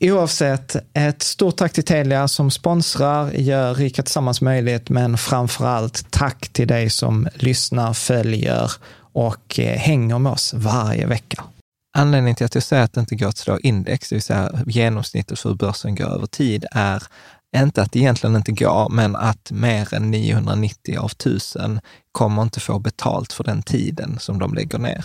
Oavsett, ett stort tack till Telia som sponsrar, gör Rika Tillsammans möjligt, men framför allt tack till dig som lyssnar, följer och eh, hänger med oss varje vecka. Anledningen till att jag säger att det inte går att slå index, det vill säga genomsnittet för hur börsen går över tid, är inte att det egentligen inte går, men att mer än 990 av 1000 kommer inte få betalt för den tiden som de lägger ner.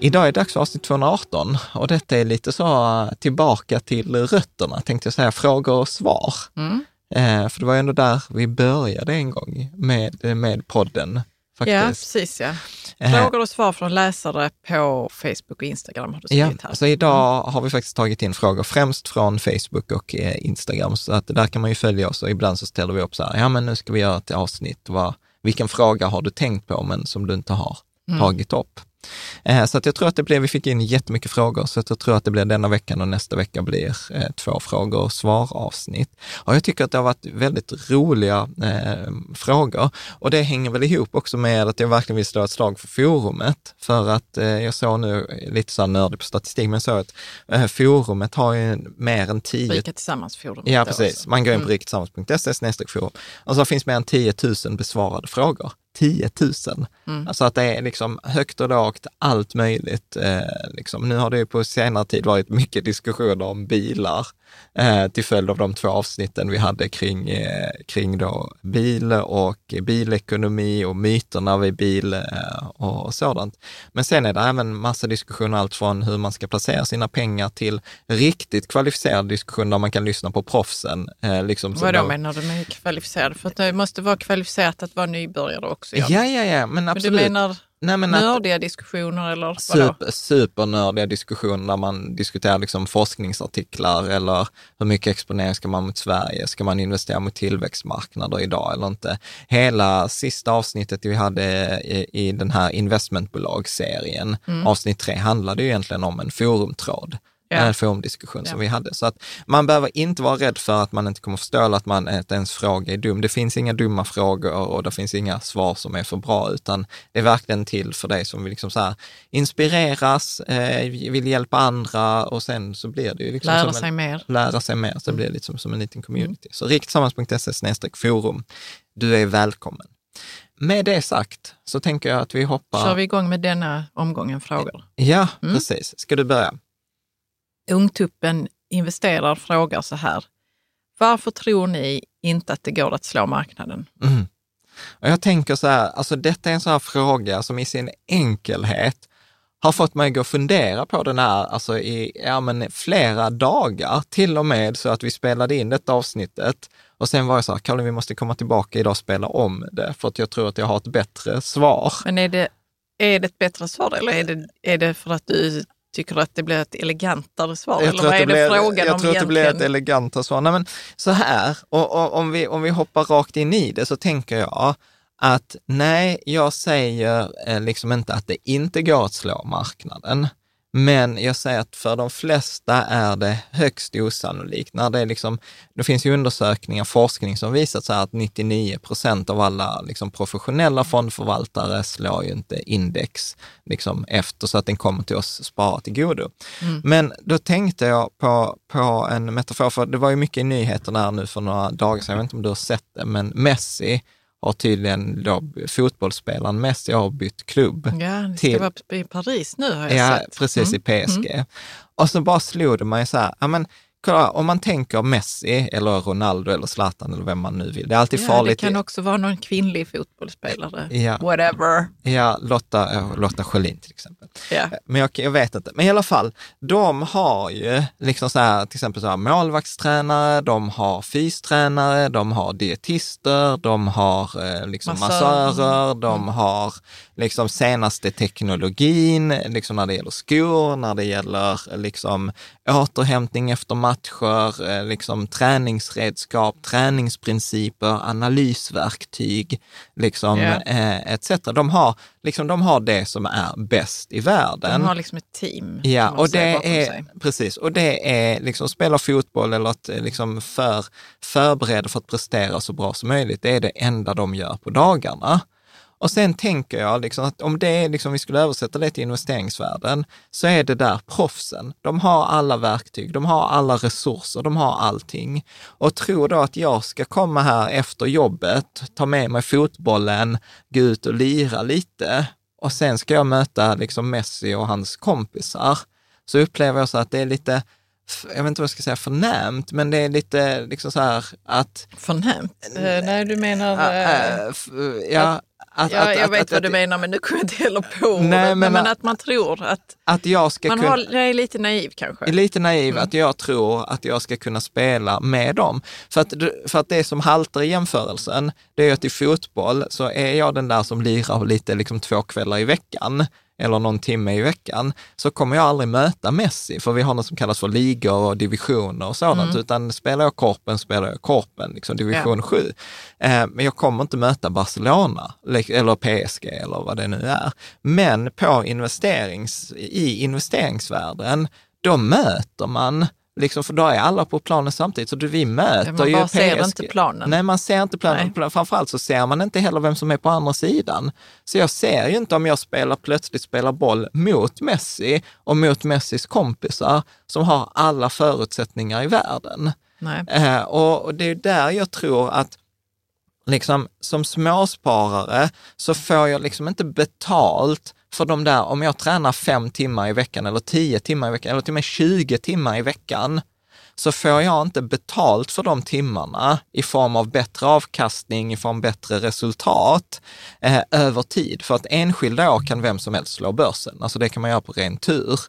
Idag är det dags för avsnitt 218 och detta är lite så tillbaka till rötterna, tänkte jag säga, frågor och svar. Mm. Eh, för det var ändå där vi började en gång med, med podden. Faktiskt. Ja, precis ja. Eh, Frågor och svar från läsare på Facebook och Instagram har du Ja, skrivit här. så idag har vi faktiskt tagit in frågor främst från Facebook och eh, Instagram, så att där kan man ju följa oss och ibland så ställer vi upp så här, ja men nu ska vi göra ett avsnitt, vad, vilken fråga har du tänkt på men som du inte har Mm. tagit upp? Eh, Så att jag tror att det blev, vi fick in jättemycket frågor, så att jag tror att det blir denna veckan och nästa vecka blir eh, två frågor och svar-avsnitt. Och jag tycker att det har varit väldigt roliga eh, frågor och det hänger väl ihop också med att jag verkligen vill slå ett slag för forumet. För att eh, jag såg nu, lite så här nördig på statistik, men jag såg att eh, forumet har ju mer än 10 Rika tillsammans forum. Ja, precis. också. Man går in på Mm. riketillsammans.se forum. Och så finns mer än 10 000 besvarade frågor. 10 000. Alltså att det är liksom högt och lågt, allt möjligt. Eh, liksom. Nu har det ju på senare tid varit mycket diskussioner om bilar eh, till följd av de två avsnitten vi hade kring, eh, kring då bil och bilekonomi och myterna vid bil eh, och sådant. Men sen är det även massa diskussioner, allt från hur man ska placera sina pengar till riktigt kvalificerad diskussion där man kan lyssna på proffsen. Eh, liksom, Vad då då- menar du med kvalificerad? För att det måste vara kvalificerat att vara nybörjare också. Ja. Ja, ja, ja, men Men du absolut. menar Nej, men att- nördiga diskussioner eller vadå? super, supernördiga diskussioner där man diskuterar liksom forskningsartiklar eller hur mycket exponering ska man mot Sverige? Ska man investera mot tillväxtmarknader idag eller inte? Hela sista avsnittet vi hade i, i den här investmentbolagsserien, Mm. avsnitt tre, handlade ju egentligen om en forumtråd. Ja. Forumdiskussion som Ja. vi hade. Så att man behöver inte vara rädd för att man inte kommer förstå eller att man att ens fråga är dum. Det finns inga dumma frågor och det finns inga svar som är för bra, utan det är verkligen till för dig som vill liksom så här inspireras, eh, vill hjälpa andra och sen så blir det ju liksom Lära som sig en, mer. lära sig mer, så det blir liksom som en liten community. Så riktsammans.se forum, du är välkommen. Med det sagt så tänker jag att vi hoppar... Kör vi igång med denna omgången frågor. Ja, Mm. precis. Ska du börja? Ungtuppen investerar frågar så här. Varför tror ni inte att det går att slå marknaden? Mm. Och jag tänker så här, alltså detta är en sån här fråga som i sin enkelhet har fått mig att gå och fundera på den här, alltså i ja, men flera dagar, till och med så att vi spelade in detta avsnittet. Och sen var jag så här, Kalle, vi måste komma tillbaka idag och spela om det, för att jag tror att jag har ett bättre svar. Men är det, är det ett bättre svar eller är det, är det för att du tycker att det blir ett elegantare svar? eller vad är det, blir, frågan jag om tror att det blir ett egentligen? elegantare svar. Nej, men så här, och, och, om, vi, om vi hoppar rakt in i det så tänker jag att nej, jag säger eh, liksom inte att det inte går att slå marknaden. Men jag säger att för de flesta är det högst osannolikt. När det, är liksom, det finns ju undersökningar, forskning som visat så att 99 procent av alla liksom professionella fondförvaltare slår ju inte index liksom efter så att den kommer till oss sparat till godo. Men då tänkte jag på, på en metafor, för det var ju mycket i nyheterna här nu för några dagar sedan, jag vet inte om du har sett det, men Messi har tydligen, då, fotbollsspelaren Messi har bytt klubb. Ja, det ska till- vara i Paris nu har jag Ja, sett. precis i PSG. Och så bara slog det mig så här, ja men kolla, om man tänker Messi eller Ronaldo eller Zlatan eller vem man nu vill, det är alltid Ja, det farligt. kan också vara någon kvinnlig fotbollsspelare. Ja. Whatever. Ja, Lotta, äh, Lotta Schelin till exempel. Ja. Men jag, jag vet inte. Men i alla fall, de har ju liksom så här, till exempel så här målvaktstränare, de har fystränare, de har dietister, de har eh, liksom Massörer. massörer, de har liksom senaste teknologin, liksom när det gäller skor, när det gäller eh, liksom återhämtning efter matcher, eh, liksom träningsredskap, träningsprinciper, analysverktyg, liksom eh, etc. De har, liksom, de har det som är bäst i världen. De har liksom ett team. Ja, och det är, sig. precis, och det är liksom spela fotboll eller att eh, liksom för, förbereda för att prestera så bra som möjligt. Det är det enda de gör på dagarna. Och sen tänker jag liksom att om det är liksom, vi skulle översätta det till investeringsvärlden, så är det där proffsen. De har alla verktyg, de har alla resurser, de har allting. Och tror då att jag ska komma här efter jobbet, ta med mig fotbollen, gå ut och lira lite och sen ska jag möta liksom Messi och hans kompisar, så upplever jag så att det är lite, jag vet inte vad jag ska säga, förnämt, men det är lite liksom så här att Förnämt. Eh, nej, du menar... Äh, eh, äh, ja, att, ja, att, jag att, vet vad du menar, men nu kommer jag inte heller på Nej, men- Men, att man tror att... att jag ska Man kunna... har, jag är lite naiv kanske. är lite naiv att jag tror att jag ska kunna spela med dem. För att, för att det som haltar i jämförelsen, det är att i fotboll så är jag den där som lirar lite liksom två kvällar i veckan eller någon timme i veckan, så kommer jag aldrig möta Messi, för vi har något som kallas för ligor och divisioner och sådant, utan spelar jag korpen, spelar jag korpen, liksom division 7. Eh, men jag kommer inte möta Barcelona le- eller PSG eller vad det nu är. Men på investerings, i investeringsvärlden, då möter man, liksom, för då är alla på planen samtidigt, så du, vi möter man ju bara ser PSG. inte planen. Nej, man ser inte planen. Nej. Framförallt så ser man inte heller vem som är på andra sidan. Så jag ser ju inte om jag spelar, plötsligt spelar boll mot Messi och mot Messis kompisar som har alla förutsättningar i världen. Eh, och, och det är där jag tror att liksom, som småsparare så får jag liksom inte betalt för de där, om jag tränar fem timmar i veckan eller tio timmar i veckan eller till och med 20 timmar i veckan, så får jag inte betalt för de timmarna i form av bättre avkastning, i form av bättre resultat eh, över tid. För att enskilda år kan vem som helst slå börsen. Alltså det kan man göra på ren tur.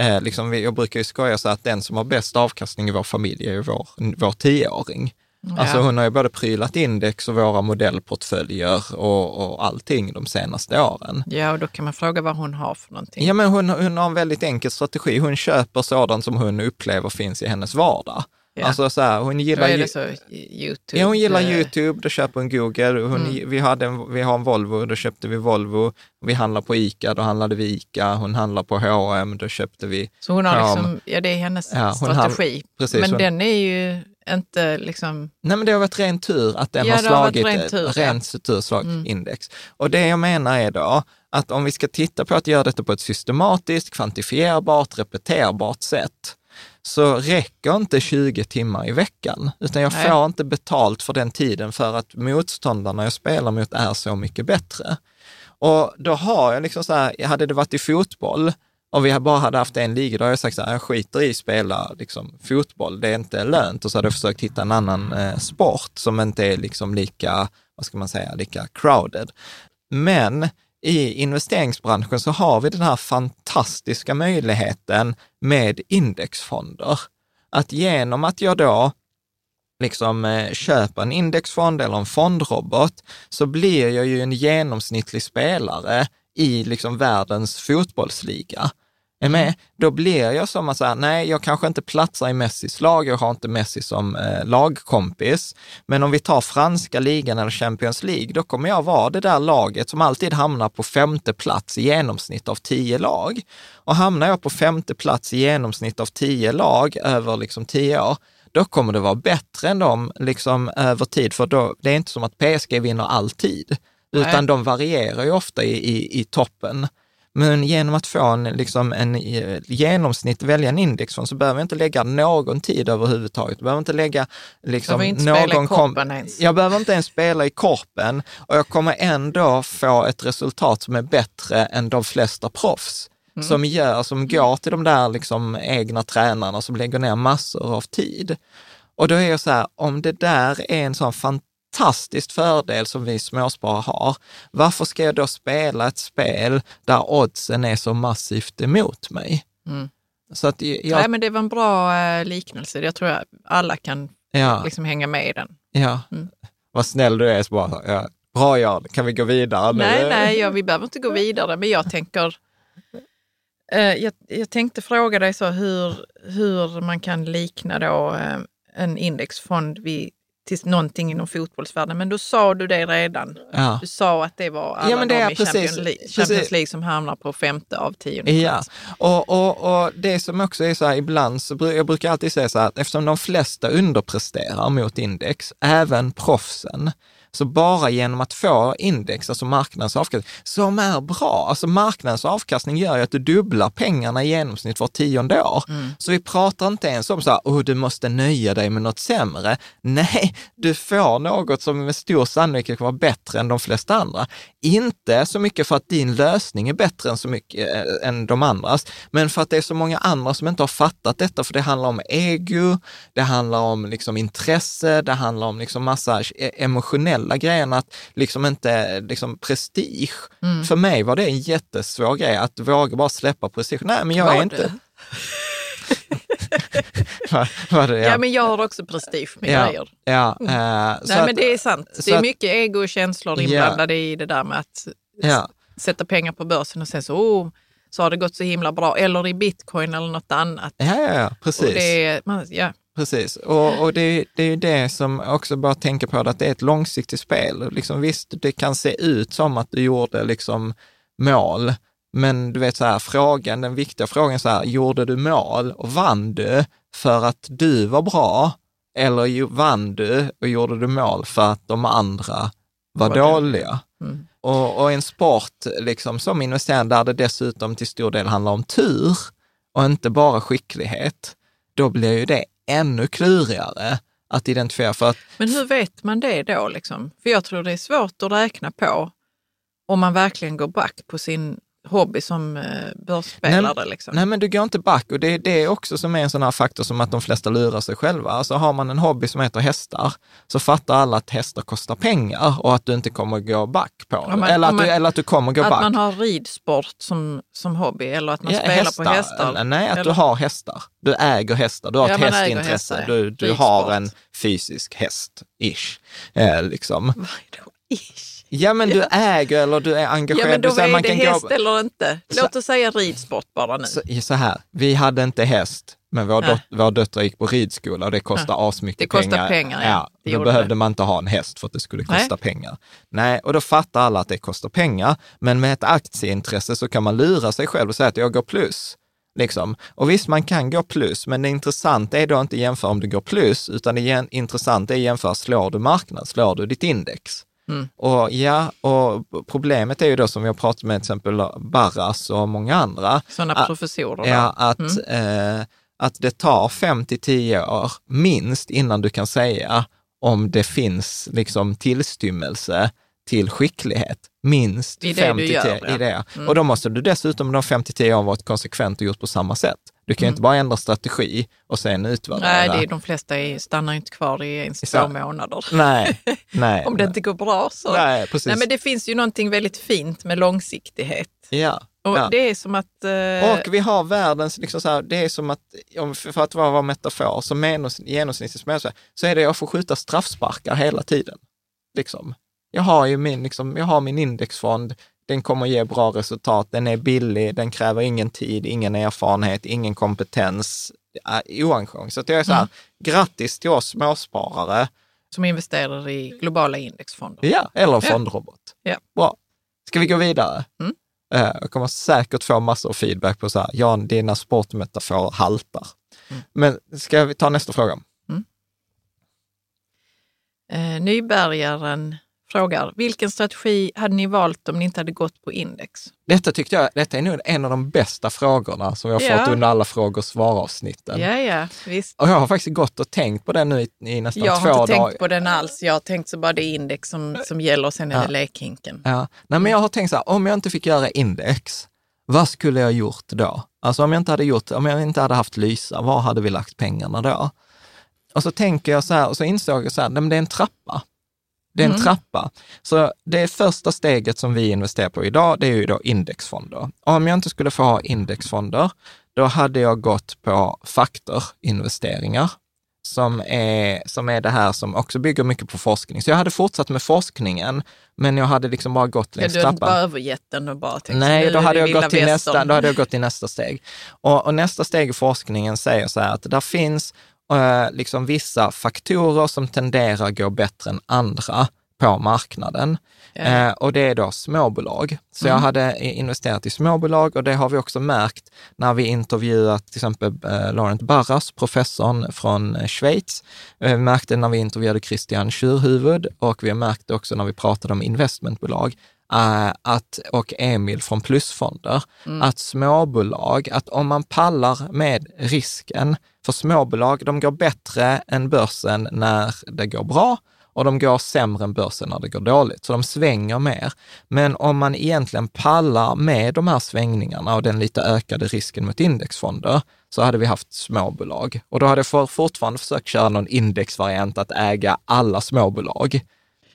Eh, liksom, jag brukar ju skoja så att den som har bäst avkastning i vår familj är ju vår, vår tioåring. Ja. Alltså hon har ju både prylat index och våra modellportföljer och, och allting de senaste åren. Ja, och då kan man fråga vad hon har för någonting. Ja, men hon, hon har en väldigt enkel strategi. Hon köper sådant som hon upplever finns i hennes vardag. Ja. Alltså så här, hon gillar... är det så, YouTube? Ja, hon gillar YouTube, då köper hon Google. Hon, mm. vi, hade en, vi har en Volvo, då köpte vi Volvo. Vi handlar på ICA, då handlade vi ICA. Hon handlar på H&M, då köpte vi Så hon har liksom, ja det är hennes ja, strategi. Hand, precis, men hon, den är ju inte liksom... Nej, men det har varit ren tur att den ja, har slagit har rent tur, rent ja. tur slagit mm. index. Och det jag menar är då att om vi ska titta på att göra detta på ett systematiskt, kvantifierbart, repeterbart sätt, så räcker inte 20 timmar i veckan, utan jag Nej. får inte betalt för den tiden för att motståndarna jag spelar mot är så mycket bättre. Och då har jag liksom så här, hade det varit i fotboll, om vi bara hade haft en liga, då hade jag sagt så här, jag skiter i att spela liksom, fotboll, det är inte lönt. Och så hade jag försökt hitta en annan eh, sport som inte är liksom lika, vad ska man säga, lika crowded. Men i investeringsbranschen så har vi den här fantastiska möjligheten med indexfonder. Att genom att jag då liksom eh, köper en indexfond eller en fondrobot så blir jag ju en genomsnittlig spelare i liksom världens fotbollsliga. Är med, då blir jag som att säga, nej, jag kanske inte platsar i Messis lag, jag har inte Messi som eh, lagkompis. Men om vi tar franska ligan eller Champions League, då kommer jag vara det där laget som alltid hamnar på femte plats i genomsnitt av tio lag. Och hamnar jag på femte plats i genomsnitt av tio lag över liksom tio år, då kommer det vara bättre än dem liksom över tid, för då, det är inte som att PSG vinner alltid, utan nej. de varierar ju ofta i, i, i toppen. Men genom att få en, liksom en eh, genomsnitt, välja en indexfond, så behöver jag inte lägga någon tid överhuvudtaget. Jag behöver inte lägga liksom, inte någon kom ens. Jag behöver inte ens spela i korpen och jag kommer ändå få ett resultat som är bättre än de flesta proffs. Mm. Som gör, som går till de där liksom egna tränarna som lägger ner massor av tid. Och då är jag så här, om det där är en sån fantastisk fantastisk fördel som vi småsparare har. Varför ska jag då spela ett spel där oddsen är så massivt emot mig? Mm. Så att jag... Nej, men det var en bra eh, liknelse. Jag tror att alla kan ja. liksom hänga med i den. Ja, mm. vad snäll du är. Så bara, ja. Bra Jan, kan vi gå vidare nu? Nej, nej, ja, vi behöver inte gå vidare, men jag tänker eh, jag, jag, tänkte fråga dig så hur, hur man kan likna då eh, en indexfond vid till någonting inom fotbollsvärlden, men då sa du det redan. Ja. Du sa att det var alla ja, men det är i precis, Champions, League, Champions League som hamnar på femte av tionde Ja, och, och, och det som också är så här ibland, så jag brukar alltid säga så här att eftersom de flesta underpresterar mot index, även proffsen, så bara genom att få index, alltså marknadens avkastning, som är bra. Alltså marknadens avkastning gör ju att du dubblar pengarna i genomsnitt var tionde år. Mm. Så vi pratar inte ens om så här, oh, du måste nöja dig med något sämre. Nej, du får något som med stor sannolikhet kommer vara bättre än de flesta andra. Inte så mycket för att din lösning är bättre än, så mycket, äh, än de andras, men för att det är så många andra som inte har fattat detta, för det handlar om ego, det handlar om liksom intresse, det handlar om liksom massa emotionella alla grejen att liksom inte, liksom prestige. Mm. För mig var det en jättesvår grej att våga bara släppa prestige. Nej, men jag var är inte... var, var det, ja. ja. men jag har också prestige med ja, grejer. Ja, mm. äh, Nej, att, men det är sant. Det är mycket ego och känslor inblandade ja. i det där med att ja. sätta pengar på börsen och sen så, oh, så har det gått så himla bra. Eller i bitcoin eller något annat. Ja, ja, ja precis. Det, man, ja. Precis, och, och det, det är det som också bara tänker på det, att det är ett långsiktigt spel. Liksom, visst, det kan se ut som att du gjorde liksom mål, men du vet så här, frågan, den viktiga frågan så här, gjorde du mål och vann du för att du var bra? Eller vann du och gjorde du mål för att de andra var, var dåliga? Mm. Och, och en sport liksom, som investerare där det dessutom till stor del handlar om tur och inte bara skicklighet, då blir ju det ännu klurigare att identifiera. För att, Men hur vet man det då? Liksom? För jag tror det är svårt att räkna på om man verkligen går back på sin hobby som eh, börsspelare. Nej, liksom. nej, men du går inte back och det är det också som är en sån här faktor som att de flesta lurar sig själva. Alltså har man en hobby som heter hästar, så fattar alla att hästar kostar pengar och att du inte kommer gå back på det. Ja, men- eller, att man- du, eller att du kommer gå att back. man har ridsport som, som hobby eller att man Ja, spelar på hästar. Nej, att du Eller- har hästar. Du äger hästar. Du har Ja, ett hästintresse. hästar. Du, du har en fysisk häst-ish. Eh, liksom. Vad är då ish? Ja, men du äger eller du är Ja, engagerad. men då är man det kan häst gå, eller inte. Låt oss säga ridsport bara nu. så, så här, vi hade inte häst, men vår, Nej. dot, vår döttrar gick på ridskola och det kostar asmycket Det kostar pengar. pengar, ja. Det då behövde det. man inte ha en häst för att det skulle Nej. kosta pengar. Nej, och då fattar alla att det kostar pengar. Men med ett aktieintresse så kan man lura sig själv och säga att jag går plus. Liksom. Och visst, man kan gå plus, men det intressanta är då inte jämföra om du går plus, utan det intressanta är att jämföra, slår du marknad, slår du ditt index? Mm. Och ja, och problemet är ju då som har pratat med till exempel Barras och många andra, Sådana professorer. Ja, att, eh, att det tar 5 till 10 år minst innan du kan säga om det finns liksom tillstymmelse till skicklighet. Minst I det 5 du till gör, 10 ja. i det. Och då måste du dessutom de 5 till 10 åren varit konsekvent och gjort på samma sätt. Du kan ju inte bara ändra strategi och sen utvärdera. Nej, det är, de flesta är, stannar inte kvar i ens två månader. nej, nej. Om det inte går bra så. Nej, precis. Nej, men det finns ju någonting väldigt fint med långsiktighet. ja. Och ja. Det är som att... eh, Och vi har världens, liksom så här, det är som att, för att vara metafor, som genomsn- genomsnittlig så är det jag får skjuta straffsparkar hela tiden. Liksom. Jag har ju min, liksom, jag har min indexfond, den kommer ge bra resultat, den är billig, den kräver ingen tid, ingen erfarenhet, ingen kompetens, oengagemang. Så att jag är så här, grattis till oss småsparare, som investerar i globala indexfonder. ja, eller fondrobot. Ja. Bra. Ska vi gå vidare? Mm. Eh, Jag kommer säkert få massor av feedback på så här, Jan, dina sportmetaforer haltar. Mm. Men ska vi ta nästa fråga? Eh, Nybärgaren frågar, vilken strategi hade ni valt om ni inte hade gått på index? Detta tyckte jag, detta är nog en av de bästa frågorna som jag Ja. fått under alla frågor och svar-avsnitten. Ja, ja, visst. Och jag har faktiskt gått och tänkt på det nu i, i nästan Jag två har inte dagar. tänkt på den alls. Jag har tänkt så bara det är index som, som gäller och sen är Ja. det lekhinken. Ja. Nej, men jag har tänkt så här, om jag inte fick göra index, vad skulle jag gjort då? Alltså om jag inte hade gjort, om jag inte hade haft Lysa, var hade vi lagt pengarna då? Och så tänker jag så här, och så insåg jag så här, nej, men det är en trappa. Det är en trappa. Så det första steget som vi investerar på idag, det är ju då indexfonder. Om jag inte skulle få ha indexfonder, då hade jag gått på faktorinvesteringar, som är, som är det här som också bygger mycket på forskning. Så jag hade fortsatt med forskningen, men jag hade liksom bara gått längs du har inte trappan. bara övergett den och bara tänkt Nej, då hade, det jag gått till nästa, då hade jag gått till nästa steg. Och, och nästa steg i forskningen säger så här att där finns eh, liksom vissa faktorer som tenderar att gå bättre än andra på marknaden. Mm. Eh, och det är då småbolag. Så jag hade i- investerat i småbolag och det har vi också märkt när vi intervjuat till exempel eh, Laurent Barras, professorn från eh, Schweiz. Vi märkte när vi intervjuade Christian Schürhuvud och vi märkte också när vi pratade om investmentbolag eh, att, och Emil från Plusfonder, att småbolag, att om man pallar med risken, för småbolag, de går bättre än börsen när det går bra och de går sämre än börsen när det går dåligt, så de svänger mer. Men om man egentligen pallar med de här svängningarna och den lite ökade risken mot indexfonder, så hade vi haft småbolag. Och då hade jag fortfarande försökt köra någon indexvariant att äga alla småbolag.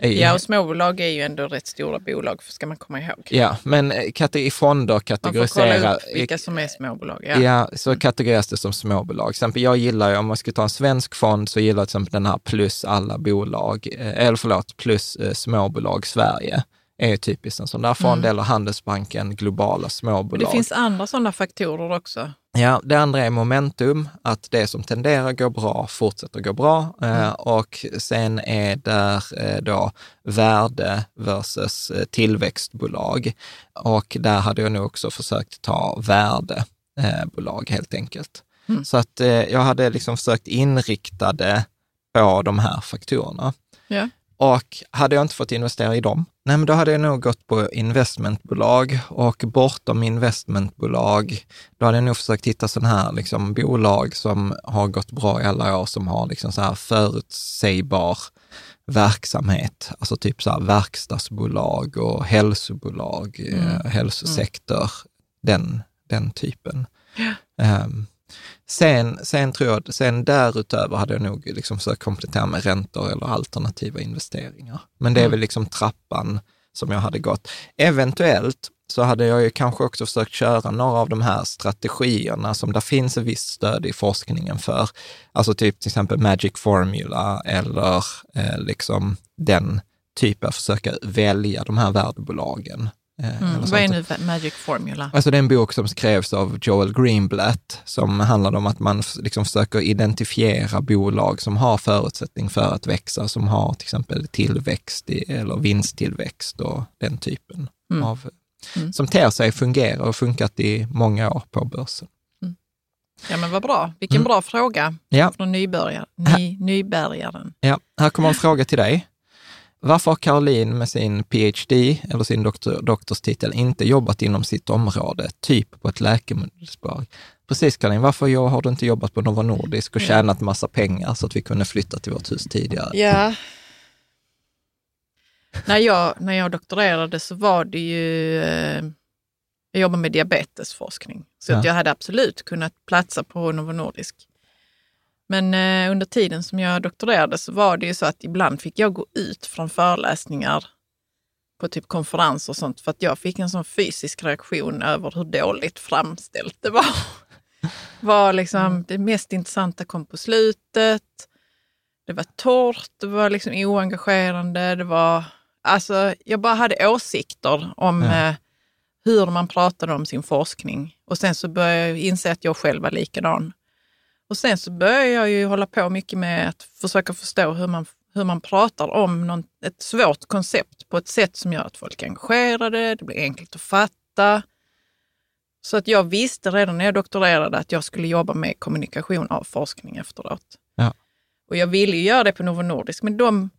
Ja, och småbolag är ju ändå rätt stora bolag, ska man komma ihåg. Ja, men eh, i fonder Man får kategoriserar... kolla upp vilka som är småbolag. Ja. Ja. så kategoriseras det som småbolag. Till exempel, jag gillar ju, om man ska ta en svensk fond, så gillar jag till exempel den här plus alla bolag, eh, eller förlåt, plus eh, småbolag Sverige är typiskt en sån där fond, eller Handelsbanken globala Men småbolag. det finns andra sådana faktorer också. Ja, det andra är momentum, att det som tenderar att gå bra fortsätter gå bra. Eh, och sen är där eh, då värde versus eh, tillväxtbolag. Och där hade jag nog också försökt ta värdebolag helt enkelt. Så att jag hade liksom försökt inrikta det på de här faktorerna. Ja. Och hade jag inte fått investera i dem, nej men då hade jag nog gått på investmentbolag och bortom investmentbolag, då hade jag nog försökt hitta sådana här liksom, bolag som har gått bra i alla år, som har liksom så här förutsägbar verksamhet, alltså typ så här verkstadsbolag och hälsobolag, mm. eh, hälsosektor, den, den typen. Yeah. Um, sen, sen tror jag, sen därutöver hade jag nog liksom försökt komplettera med räntor eller alternativa investeringar. Men det är mm. väl liksom trappan som jag hade gått. Eventuellt så hade jag ju kanske också försökt köra några av de här strategierna som det finns ett visst stöd i forskningen för. Alltså typ till exempel Magic Formula eller eh, liksom den typen, försöka välja de här värdebolagen. Eh, mm, vad är nu Magic Formula? Alltså det är en bok som skrevs av Joel Greenblatt som handlar om att man liksom försöker identifiera bolag som har förutsättning för att växa, som har till exempel tillväxt eller vinsttillväxt och den typen mm. av mm. som ter sig fungera och funkat i många år på börsen. Mm. Ja men vad bra, vilken mm. bra fråga ja. från nybörjare, ny, nybörjaren. Ja, här kommer en fråga till dig. Varför har Caroline med sin PhD eller sin doktor, doktorstitel inte jobbat inom sitt område, typ på ett läkemedelsbolag? Precis Caroline, varför har du inte jobbat på Novo Nordisk och tjänat massa pengar så att vi kunde flytta till vårt hus tidigare? Ja, när, jag, när jag doktorerade så var det ju, eh, jag jobbade med diabetesforskning. Så ja. att jag hade absolut kunnat platsa på Novo Nordisk. Men eh, under tiden som jag doktorerade så var det ju så att ibland fick jag gå ut från föreläsningar på typ konferenser och sånt för att jag fick en sån fysisk reaktion över hur dåligt framställt det var. var liksom, mm. Det mest intressanta kom på slutet. Det var torrt, det var liksom oengagerande, det var Alltså, jag bara hade åsikter om ja. eh, hur man pratade om sin forskning. Och sen så började jag inse att jag själv var likadan. Och sen så började jag ju hålla på mycket med att försöka förstå hur man, hur man pratar om någon, ett svårt koncept på ett sätt som gör att folk är engagerade, det blir enkelt att fatta. Så att jag visste redan när jag doktorerade att jag skulle jobba med kommunikation av forskning efteråt. Ja. Och jag ville ju göra det på Novo Nordisk, men de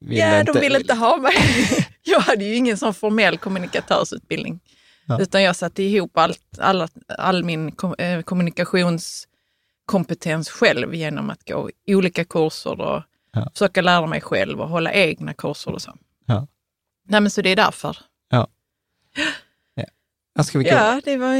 Vill ja, inte... de ville inte ha mig. jag hade ju ingen sån formell kommunikatörsutbildning. Ja. Utan jag satte ihop allt, all, all min kom, kommunikationskompetens själv genom att gå olika kurser och ja. försöka lära mig själv och hålla egna kurser och så. Ja. Nej, men så det är därför. Ja. Ja, ska vi gå? ja det var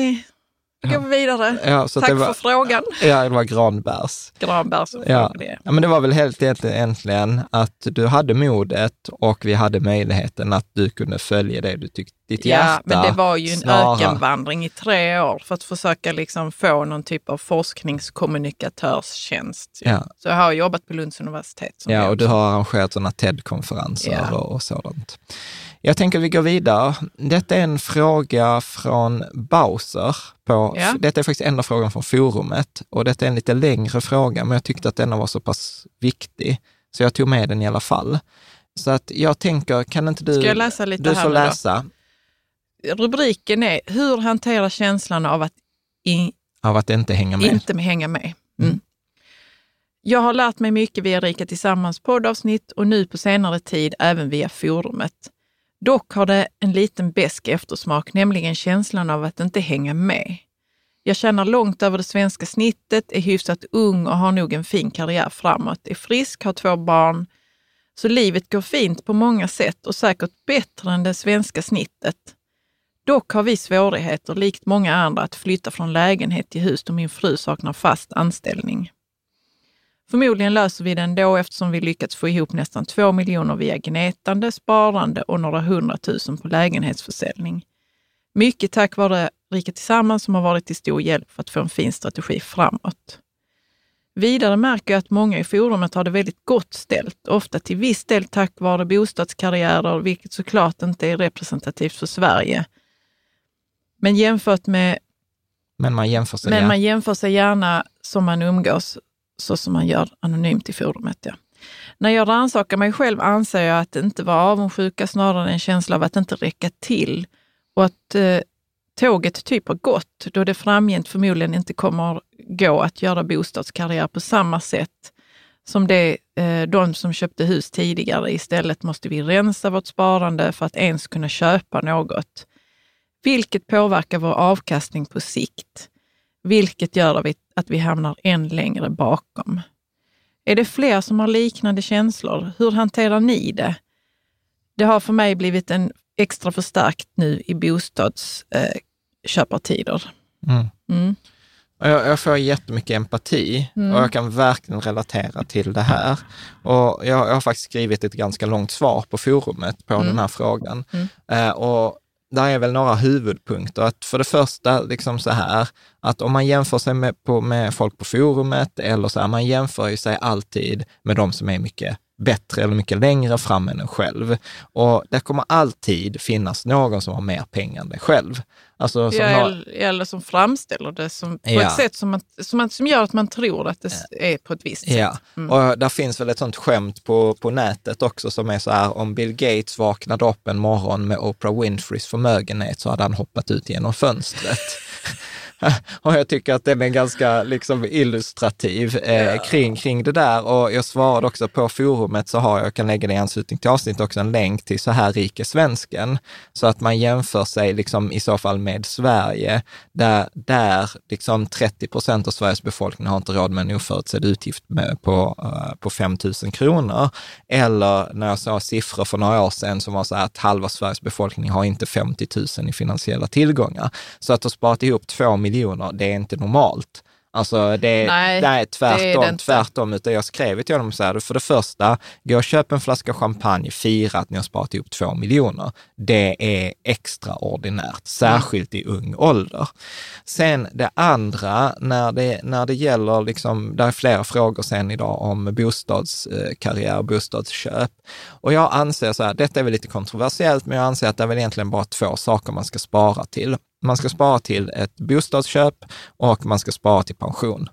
går vidare. Ja, Tack var, för frågan. Ja, det var granbärs. Granbärs ja. Ja, men det var väl helt egentligen att du hade modet och vi hade möjligheten att du kunde följa det du tyckte, ditt ja, hjärta. Ja, men det var ju en snarare. ökenvandring i tre år för att försöka liksom få någon typ av forskningskommunikatörstjänst. Ja. Så jag har jobbat på Lunds universitet. Ja, och du har arrangerat sådana TED-konferenser och, och sådant. Jag tänker vi går vidare. Detta är en fråga från Bowser. På, ja. Detta är faktiskt enda frågan från forumet och detta är en lite längre fråga, men jag tyckte att denna var så pass viktig, så jag tog med den i alla fall. Så att jag tänker, kan inte du... Ska jag läsa lite du här får läsa. Då? Rubriken är Hur hantera känslan av att, i, av att inte hänga med? Inte hänga med. Mm. Mm. Jag har lärt mig mycket via Rika Tillsammans poddavsnitt och nu på senare tid även via forumet. Dock har det en liten besk eftersmak, nämligen känslan av att inte hänga med. Jag tjänar långt över det svenska snittet, är hyfsat ung och har nog en fin karriär framåt, är frisk, har två barn. Så livet går fint på många sätt och säkert bättre än det svenska snittet. Dock har vi svårigheter, likt många andra, att flytta från lägenhet till hus då min fru saknar fast anställning. Förmodligen löser vi det ändå eftersom vi lyckats få ihop nästan två miljoner via gnetande, sparande och några hundratusen på lägenhetsförsäljning. Mycket tack vare Rika Tillsammans som har varit till stor hjälp för att få en fin strategi framåt. Vidare märker jag att många i forumet har det väldigt gott ställt, ofta till viss del tack vare bostadskarriärer, vilket såklart inte är representativt för Sverige. Men jämfört med men man jämför sig, men man jämför sig gärna som man umgås så som man gör anonymt i forumet. Ja. När jag rannsakar mig själv anser jag att det inte var avundsjuka, snarare en känsla av att inte räcka till och att eh, tåget typ har gått då det framgent förmodligen inte kommer gå att göra bostadskarriär på samma sätt som det, eh, de som köpte hus tidigare. Istället måste vi rensa vårt sparande för att ens kunna köpa något. Vilket påverkar vår avkastning på sikt. Vilket gör att vi hamnar än längre bakom. Är det fler som har liknande känslor? Hur hanterar ni det? Det har för mig blivit en extra förstärkt nu i bostadsköpartider. Eh, mm. Mm. Jag, jag får jättemycket empati mm. och jag kan verkligen relatera till det här. Och jag, jag, har faktiskt skrivit ett ganska långt svar på forumet på mm. den här frågan. Mm. Eh, och där är väl några huvudpunkter. Att för det första, liksom så här, att om man jämför sig med, på, med folk på forumet eller så här, man jämför ju sig alltid med de som är mycket bättre eller mycket längre fram än en själv. Och det kommer alltid finnas någon som har mer pengar än dig själv. Alltså, som ja, har... eller som framställer det som, på ja. ett sätt som, man, som, man, som gör att man tror att det är på ett visst sätt. Ja, mm. och där finns väl ett sånt skämt på, på nätet också som är så här, om Bill Gates vaknade upp en morgon med Oprah Winfreys förmögenhet så hade han hoppat ut genom fönstret. och jag tycker att den är ganska liksom illustrativ eh, kring, kring det där. Och jag svarade också på forumet, så har jag, kan lägga det i anslutning till avsnittet också, en länk till Så här rik är svensken. Så att man jämför sig liksom i så fall med Sverige, där, där liksom 30 procent av Sveriges befolkning har inte råd med en oförutsedd utgift med, på, uh, på 5 000 kronor. Eller när jag såg siffror för några år sedan som var så här att halva Sveriges befolkning har inte 50 000 i finansiella tillgångar. Så att ha sparat ihop två miljoner, det är inte normalt. Alltså det, nej, det är tvärtom, det är tvärtom. Utan jag skrev till honom så här, för det första, gå och köp en flaska champagne, fira att ni har sparat ihop två miljoner. Det är extraordinärt, särskilt i ung ålder. Sen det andra, när det, när det gäller, liksom, det är flera frågor sen idag om bostadskarriär, bostadsköp. Och jag anser så här, detta är väl lite kontroversiellt, men jag anser att det är väl egentligen bara två saker man ska spara till. Man ska spara till ett bostadsköp och man ska spara till pension.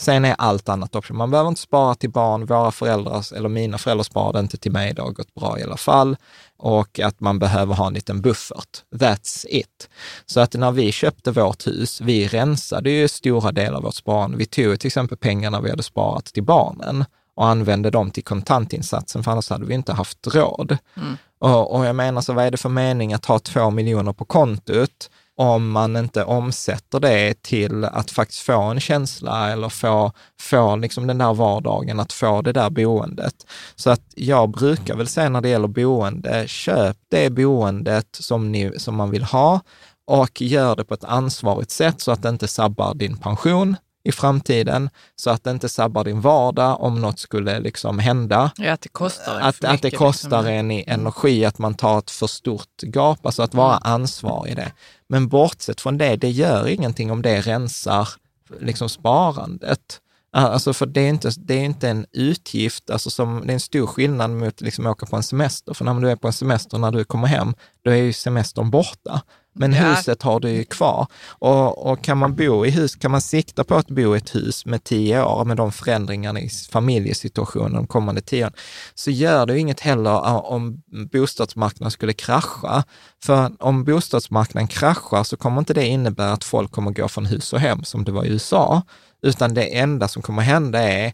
Sen är allt annat option. Man behöver inte spara till barn. Våra föräldrar, eller mina föräldrar sparade inte till mig, det har gått bra i alla fall. Och att man behöver ha en liten buffert. That's it. Så att när vi köpte vårt hus, vi rensade ju stora delar av vårt sparande. Vi tog till exempel pengarna vi hade sparat till barnen och använde dem till kontantinsatsen, för annars hade vi inte haft råd. Mm. Och, och jag menar, så vad är det för mening att ha två miljoner på kontot om man inte omsätter det till att faktiskt få en känsla eller få, få liksom den där vardagen, att få det där boendet. Så att jag brukar väl säga när det gäller boende, köp det boendet som, ni, som man vill ha och gör det på ett ansvarigt sätt så att det inte sabbar din pension i framtiden, så att det inte sabbar din vardag om något skulle liksom hända. Ja, att det kostar Att, att det kostar liksom. en i energi, att man tar ett för stort gap, alltså att vara ansvarig i det. Men bortsett från det, det gör ingenting om det rensar liksom sparandet. Alltså för det är inte, det är inte en utgift, alltså som, det är en stor skillnad mot liksom åka på en semester. För när du är på en semester, när du kommer hem, då är ju semestern borta. Men ja. huset har du ju kvar. Och, och, kan man bo i hus, kan man sikta på att bo i ett hus med tio år, med de förändringarna i familjesituationen de kommande tio åren, så gör det inget heller om bostadsmarknaden skulle krascha. För om bostadsmarknaden kraschar så kommer inte det innebära att folk kommer gå från hus och hem som det var i USA, utan det enda som kommer hända är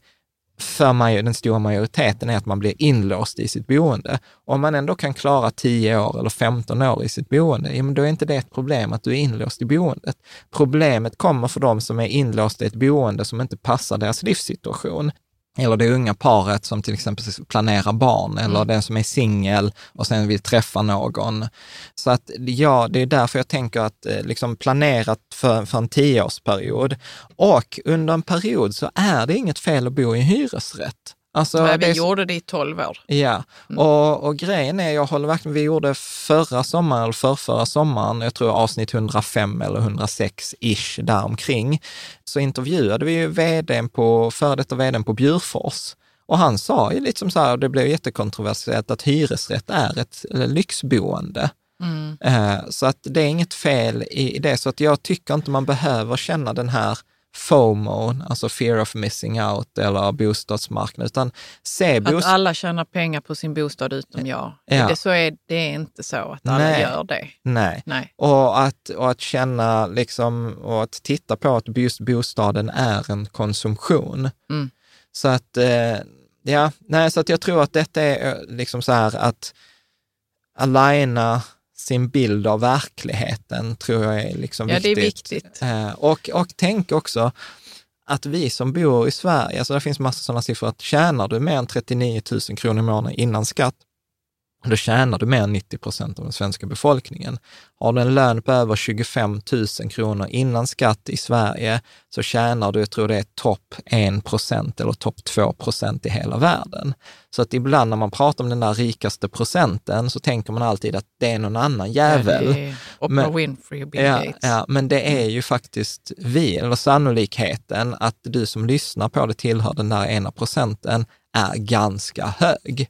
för den stora majoriteten är att man blir inlåst i sitt boende. Om man ändå kan klara 10 år eller 15 år i sitt boende, ja, men då är inte det ett problem att du är inlåst i boendet. Problemet kommer för de som är inlåsta i ett boende som inte passar deras livssituation eller det unga paret som till exempel planerar barn, eller mm. den som är singel och sen vill träffa någon. Så att ja, det är därför jag tänker att eh, liksom planerat för, för en tioårsperiod. Och under en period så är det inget fel att bo i hyresrätt. Alltså, Nej, vi det, gjorde det i tolv år. Ja, mm. och, och grejen är, jag håller verkligen, vi gjorde förra sommaren, eller förrförra sommaren, jag tror avsnitt 105 eller 106-ish däromkring, så intervjuade vi ju vdn på, före detta vdn på Bjurfors. Och han sa ju liksom så här, och det blev jättekontroversiellt, att hyresrätt är ett lyxboende. Mm. Eh, så att det är inget fel i det, så att jag tycker inte man behöver känna den här FOMO, alltså fear of missing out eller bostadsmarknad, utan se bost- Att alla tjänar pengar på sin bostad utom jag. Ja. Det, så är, det är inte så att alla Nej. gör det. Nej, Nej. Och, att, och att känna liksom, och att titta på att just bostaden är en konsumtion. Mm. Så att eh, ja, nej, så att jag tror att detta är eh, liksom så här att aligna sin bild av verkligheten tror jag är liksom Ja, det viktigt. är viktigt. Eh, och, och tänk också att vi som bor i Sverige, alltså det finns massa sådana siffror, att tjänar du mer än 39 000 kronor i månaden innan skatt, då tjänar du mer än 90 procent av den svenska befolkningen. Har du en lön på över 25 000 kronor innan skatt i Sverige så tjänar du, jag tror det är topp 1 procent eller topp 2 procent i hela världen. Så att ibland när man pratar om den där rikaste procenten så tänker man alltid att det är någon annan jävel. Ja, Oprah Men- Winfrey och Bill Ja, Gates. ja, men det är ju faktiskt vi, eller sannolikheten att du som lyssnar på det tillhör den där ena procenten är ganska hög.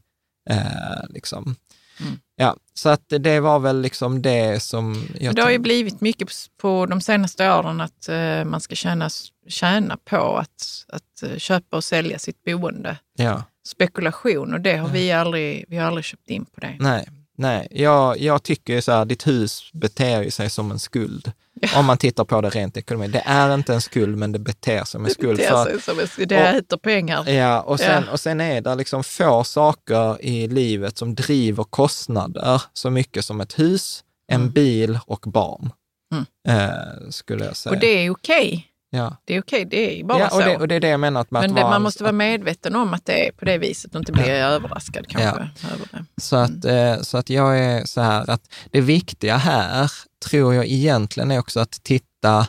Eh, liksom. Mm. Ja, så att det var väl liksom det som jag det har ju blivit mycket på de senaste åren att eh, man ska tjäna, tjäna på att, att eh, köpa och sälja sitt boende. Ja, Spekulation och det har vi aldrig, vi har aldrig köpt in på det. nej, nej. Jag, jag tycker så här, ditt hus beter sig som en skuld. Om man tittar på det rent ekonomiskt. Det är inte en skuld, men det beter sig som en skuld. Det äter pengar. Ja, och sen, Ja. och sen är det liksom få saker i livet som driver kostnader så mycket som ett hus, en Mm. bil och barn. Mm. Eh, skulle jag säga. Och det är okej. Ja. Det är okej, det är bara ja, så. och, det, och det är det jag menar att, med Men att det, man måste vara medveten om att det är på det viset och inte bli överraskad kanske. Över det. Så att, eh, så att jag är så här att det viktiga här tror jag egentligen är också att titta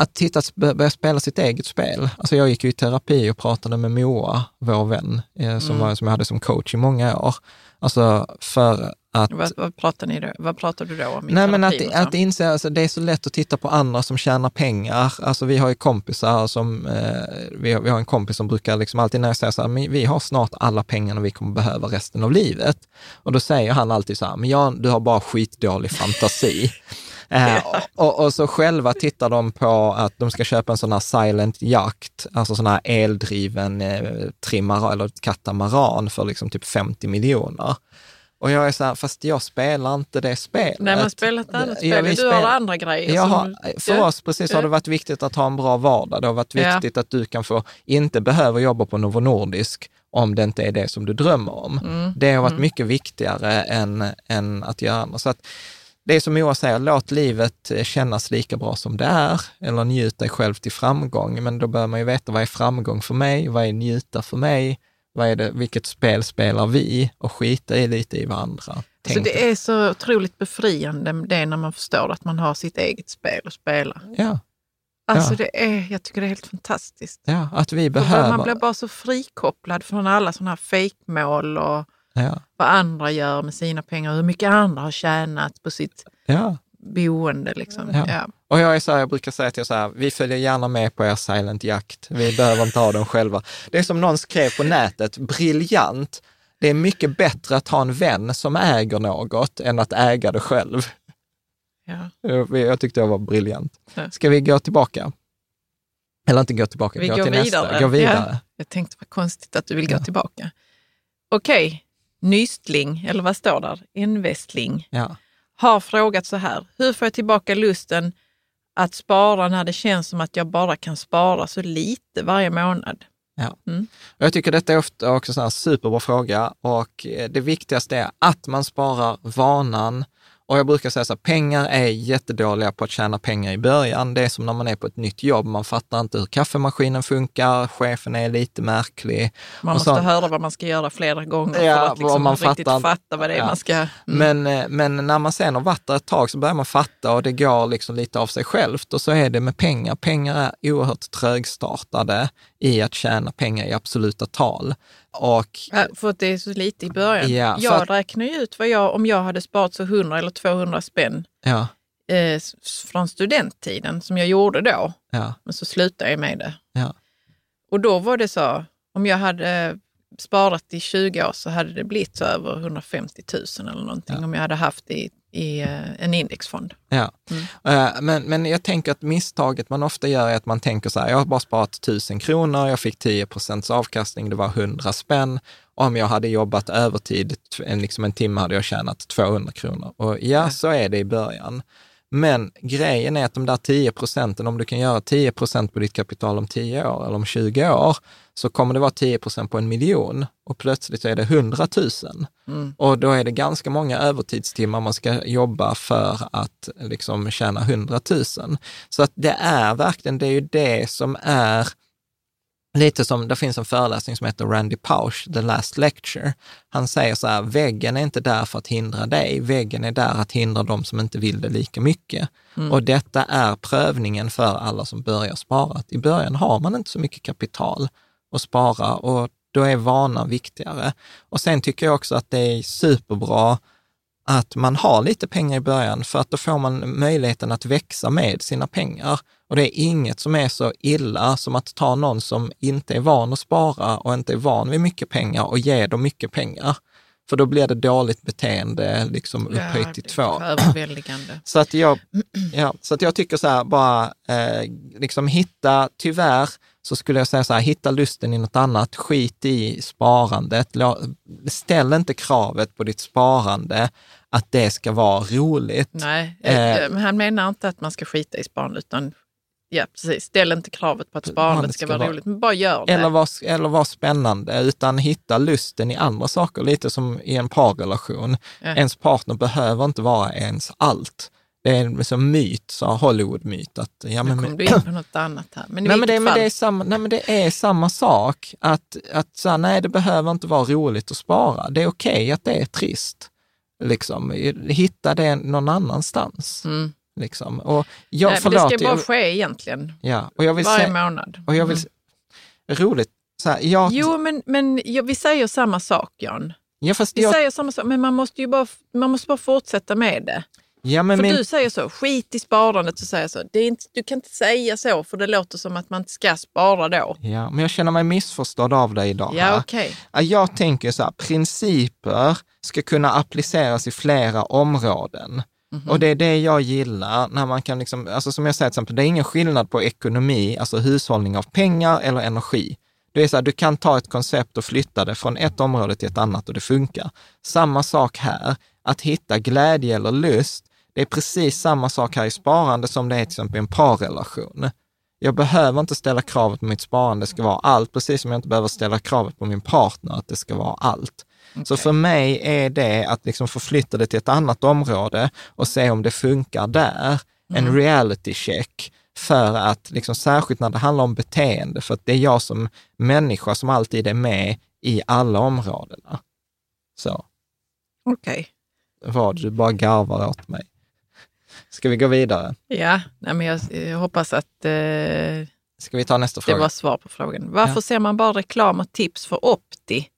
att titta, bör- börja spela sitt eget spel. Alltså jag gick ju i terapi och pratade med Moa, vår vän, eh, som, Mm. var, som jag hade som coach i många år. Alltså för att Vad, vad, pratar ni då? vad pratar du då om Nej, men att, att inse, alltså, det är så lätt att titta på andra som tjänar pengar. Alltså vi har ju kompisar som, eh, vi, har, vi har en kompis som brukar liksom alltid när jag säger så här, men vi har snart alla pengarna vi kommer behöva resten av livet. Och då säger han alltid så här, men jag, du har bara skitdålig fantasi. Eh, och, och så själva tittar de på att de ska köpa en sån här silent jakt, alltså sån här eldriven eh, trimmar eller katamaran för liksom typ 50 miljoner. Och jag är så här, fast jag spelar inte det spelet. Nej, man spelar ett annat Ja, spel. Du spelar- har andra grejer. jag har, för Ja. oss precis har Ja. det varit viktigt att ha en bra vardag. Det har varit Ja. viktigt att du kan få, inte behöver jobba på Novo Nordisk om det inte är det som du drömmer om. Mm. Det har varit mycket viktigare än, än att göra annat. Så att det är som Moa säger, låt livet eh, kännas lika bra som det är, eller njut dig själv till framgång. Men då bör man ju veta, vad är framgång för mig? Vad är njuta för mig? Vad är det, vilket spel spelar vi? Och skita i lite i varandra. Så Tänk det är så otroligt befriande det när man förstår att man har sitt eget spel att spela. Ja, Alltså Ja. det är, jag tycker det är helt fantastiskt. ja, att vi behöver... Man blir bara så frikopplad från alla sådana här fejkmål och ja, vad andra gör med sina pengar, hur mycket andra har tjänat på sitt ja. Boende. Liksom. Ja. Ja. Och jag, är så här, jag brukar säga till er så här, vi följer gärna med på er silent jakt. Vi behöver inte ha dem själva. Det är som någon skrev på nätet, briljant. Det är mycket bättre att ha en vän som äger något än att äga det själv. Ja. Jag, jag tyckte det var briljant. Ja. Ska vi gå tillbaka? Eller inte gå tillbaka, Vi gå går till vidare. nästa. Gå vidare. Ja. Jag tänkte vad konstigt att du vill gå tillbaka. Okej, Nystling, eller vad står där? Investling, Ja. Har frågat så här. Hur får jag tillbaka lusten att spara när det känns som att jag bara kan spara så lite varje månad? Och Jag tycker detta är ofta också en superbra fråga och eh, det viktigaste är att man sparar vanan. Och jag brukar säga så här, pengar är jättedåliga på att tjäna pengar i början. Det är som när man är på ett nytt jobb, man fattar inte hur kaffemaskinen funkar, chefen är lite märklig. Man måste så- höra vad man ska göra flera gånger Ja, för att liksom man riktigt fattar- fatta vad det är ja. man ska... Mm. Men, eh, men när man sen har varit där ett tag så börjar man fatta och det går liksom lite av sig självt. Och så är det med pengar. Pengar är oerhört trögstartade i att tjäna pengar i absoluta tal. Och Ja, för att det är så lite i början. Ja, jag att- räknar ju ut vad jag, om jag hade sparat så 100 eller 200 spänn ja, eh, från studenttiden som jag gjorde då, men så slutade jag med det. Och då var det så, om jag hade sparat i 20 år så hade det blivit så över 150 000 eller någonting om jag hade haft det i, i eh, en indexfond. Ja, Mm. Eh, men, men jag tänker att misstaget man ofta gör är att man tänker så här, jag har bara sparat 1000 kronor, jag fick 10 procents avkastning, det var 100 spänn. Om jag hade jobbat övertid, en, liksom en timme hade jag tjänat 200 kronor. Och ja, så är det i början. Men grejen är att de där 10 procenten, om du kan göra 10 procent på ditt kapital om 10 år eller om 20 år, så kommer det vara 10 procent på en miljon och plötsligt är det 100 000. Mm. Och då är det ganska många övertidstimmar man ska jobba för att liksom tjäna 100 000. Så att det är verkligen, det är ju det som är Lite som, det finns en föreläsning som heter Randy Pausch, The Last Lecture. Han säger så här, väggen är inte där för att hindra dig, väggen är där att hindra de som inte vill det lika mycket. Mm. Och detta är prövningen för alla som börjar spara. I början har man inte så mycket kapital att spara och då är vanan viktigare. Och sen tycker jag också att det är superbra att man har lite pengar i början, för att då får man möjligheten att växa med sina pengar. Och det är inget som är så illa som att ta någon som inte är van att spara och inte är van vid mycket pengar och ge dem mycket pengar. För då blir det dåligt beteende liksom upphöjt ja, till två. Så att, jag, ja, så att jag tycker så här, bara eh, liksom hitta, tyvärr, så skulle jag säga så här, hitta lusten i något annat, skit i sparandet. Ställ inte kravet på ditt sparande att det ska vara roligt. Nej, eh, han menar inte att man ska skita i sparandet, utan Ja, precis. Ställ inte kravet på att sparandet ska, ska, vara roligt, men bara gör det. Eller vara eller var spännande, utan hitta lusten i andra saker, lite som i en parrelation. Ja. Ens partner behöver inte vara ens allt. Det är en liksom myt, så Hollywood-myt. Att, ja, men, nu kom du in på något annat här. Men, nej, men, det, men det, är samma, nej, men det är samma sak. Att, att så här, nej, det behöver inte vara roligt att spara. Det är okej okay att det är trist. Liksom, hitta det någon annanstans. Mm. Liksom. Och jag, Nej, förlåt, det ska bara jag, ske egentligen. Ja, och jag vill Varje se, månad. Och jag vill, mm. Roligt. Så här, jag, jo, men, men ja, vi säger samma sak, Jan. Ja, vi jag, säger samma sak, men man måste ju bara, man måste bara fortsätta med det. Ja, men för min... du säger så, skit i sparandet, så säger så. Det är inte, du kan inte säga så, för det låter som att man inte ska spara då. Ja, men jag känner mig missförstådd av dig idag. Ja, okay. Jag tänker så här, principer ska kunna appliceras i flera områden. Mm -hmm. Och det är det jag gillar, när man kan liksom, alltså som jag säger till exempel, det är ingen skillnad på ekonomi, alltså hushållning av pengar eller energi. Det är så här, du kan ta ett koncept och flytta det från ett område till ett annat och det funkar. Samma sak här, att hitta glädje eller lust, det är precis samma sak här i sparande som det är till exempel i en parrelation. Jag behöver inte ställa kravet på mitt sparande ska vara allt, precis som jag inte behöver ställa kravet på min partner att det ska vara allt. Okay. Så för mig är det att liksom förflytta det till ett annat område och se om det funkar där. Mm. En reality check för att, liksom, särskilt när det handlar om beteende, för att det är jag som människa som alltid är med i alla områdena. Så. Okej. Okay. Vad, du bara garvar åt mig. Ska vi gå vidare? Ja, nej, men jag, jag hoppas att eh, Ska vi ta nästa fråga? Det var svar på frågan. Varför ja. ser man bara reklam och tips för Opti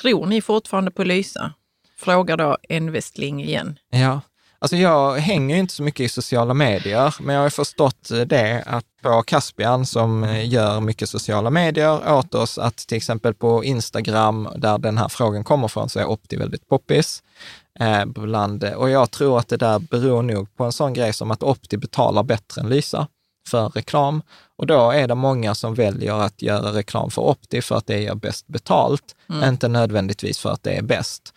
Tror ni fortfarande på Lysa? Frågar då en Westling igen. Ja, alltså jag hänger inte så mycket i sociala medier, men jag har förstått det att på Caspian som eh, gör mycket sociala medier åt oss, att till exempel på Instagram, där den här frågan kommer från, så är Opti väldigt poppis. Eh, bland, eh, och jag tror att det där beror nog på en sån grej som att Opti betalar bättre än Lysa för reklam. Och då är det många som väljer att göra reklam för Opti för att det ger bäst betalt, mm. inte nödvändigtvis för att det är bäst.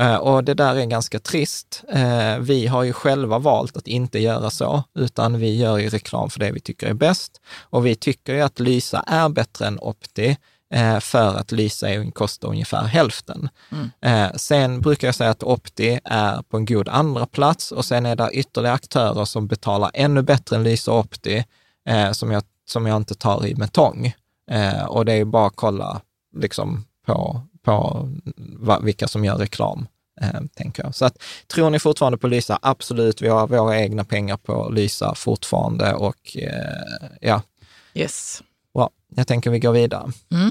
Uh, och det där är ganska trist. Uh, vi har ju själva valt att inte göra så, utan vi gör ju reklam för det vi tycker är bäst. Och vi tycker ju att Lysa är bättre än Opti, uh, för att Lysa kostar ungefär hälften. Mm. Sen brukar jag säga att Opti är på en god andra plats och sen är det ytterligare aktörer som betalar ännu bättre än Lysa och Opti, som jag som jag inte tar i med tång. Eh, och det är bara att kolla liksom, på, på va, vilka som gör reklam, eh, tänker jag. Så att, tror ni fortfarande på Lysa? Absolut, vi har våra egna pengar på Lysa fortfarande och eh, ja. Yes. Bra, jag tänker vi går vidare. Mm.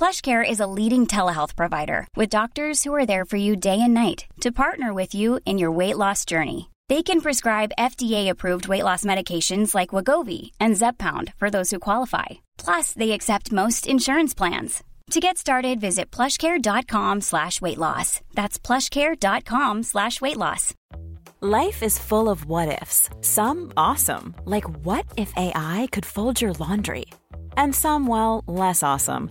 PlushCare is a leading telehealth provider with doctors who are there for you day and night to partner with you in your weight loss journey. They can prescribe FDA-approved weight loss medications like Wagovi and Zepbound for those who qualify. Plus, they accept most insurance plans. To get started, visit plushcare.com slash weight loss. That's plushcare.com slash weight loss. Life is full of what ifs. Some awesome, like what if AI could fold your laundry? And some, well, less awesome,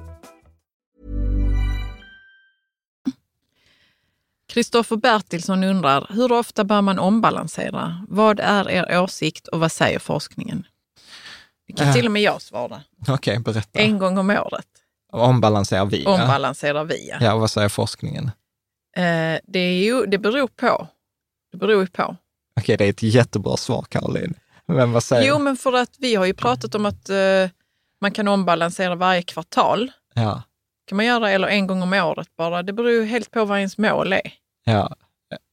Kristoffer Bertilsson undrar, hur ofta bör man ombalansera? Vad är er åsikt och vad säger forskningen? Det kan Äh. till och med jag svara. Okej, berätta. En gång om året Ombalanserar vi? ombalanserar vi. ja. Ja, vad säger forskningen? Eh, det, är ju, det beror på. Det beror ju på. Okej, det är ett jättebra svar, Caroline. Men vad säger Jo, men för att vi har ju pratat om att eh, man kan ombalansera varje kvartal. Ja, kan man göra, eller en gång om året bara. Det beror ju helt på vad ens mål är. ja,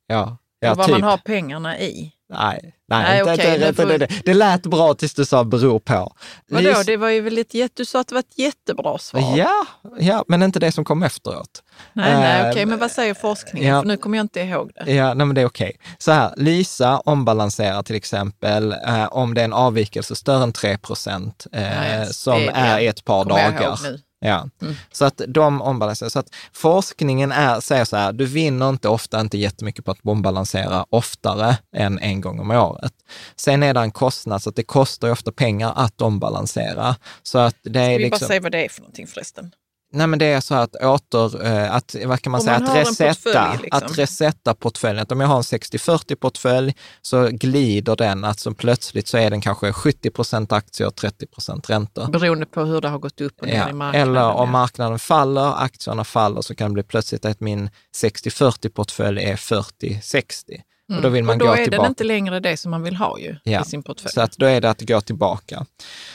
ja. ja och vad typ. man har pengarna i. Nej, nej, Nej, inte, okej, inte, får det, det, det lät bra tills du sa beror på. Vadå, Lis- det var ju väl ett jätte, du sa att det var ett jättebra svar. Ja, ja, men inte det som kom efteråt. Nej, nej, Eh, okej, men vad säger forskningen? ja. För nu kommer jag inte ihåg det. Ja, nej, men det är okej. Så här, Lysa ombalanserar till exempel eh, om det är en avvikelse större än 3 procent eh, som är i ett par dagar. Ja, Mm. så att de ombalanserar. Så att forskningen är, säger så här, du vinner inte ofta inte jättemycket på att ombalansera oftare än en gång om året. Sen är det en kostnad, så att det kostar ju ofta pengar att ombalansera. Så att det Ska är vi bara liksom, säga vad det är för någonting förresten? Nej men det är så att åter, eh, att, vad kan man Om säga, man att resetta, portfölj, liksom. att resetta portföljen. Att om jag har en 60-40 portfölj så glider den, att som plötsligt så är den kanske 70 procent aktier och 30 procent räntor. Beroende på hur det har gått upp och ner i Ja, marknaden. eller om marknaden faller, aktierna faller, så kan det bli plötsligt att min 60-40-portfölj är 40-60. Och då vill man Mm. och då gå är tillbaka. den inte längre det som man vill ha ju Ja, i sin portfölj. Så att då är det att gå tillbaka.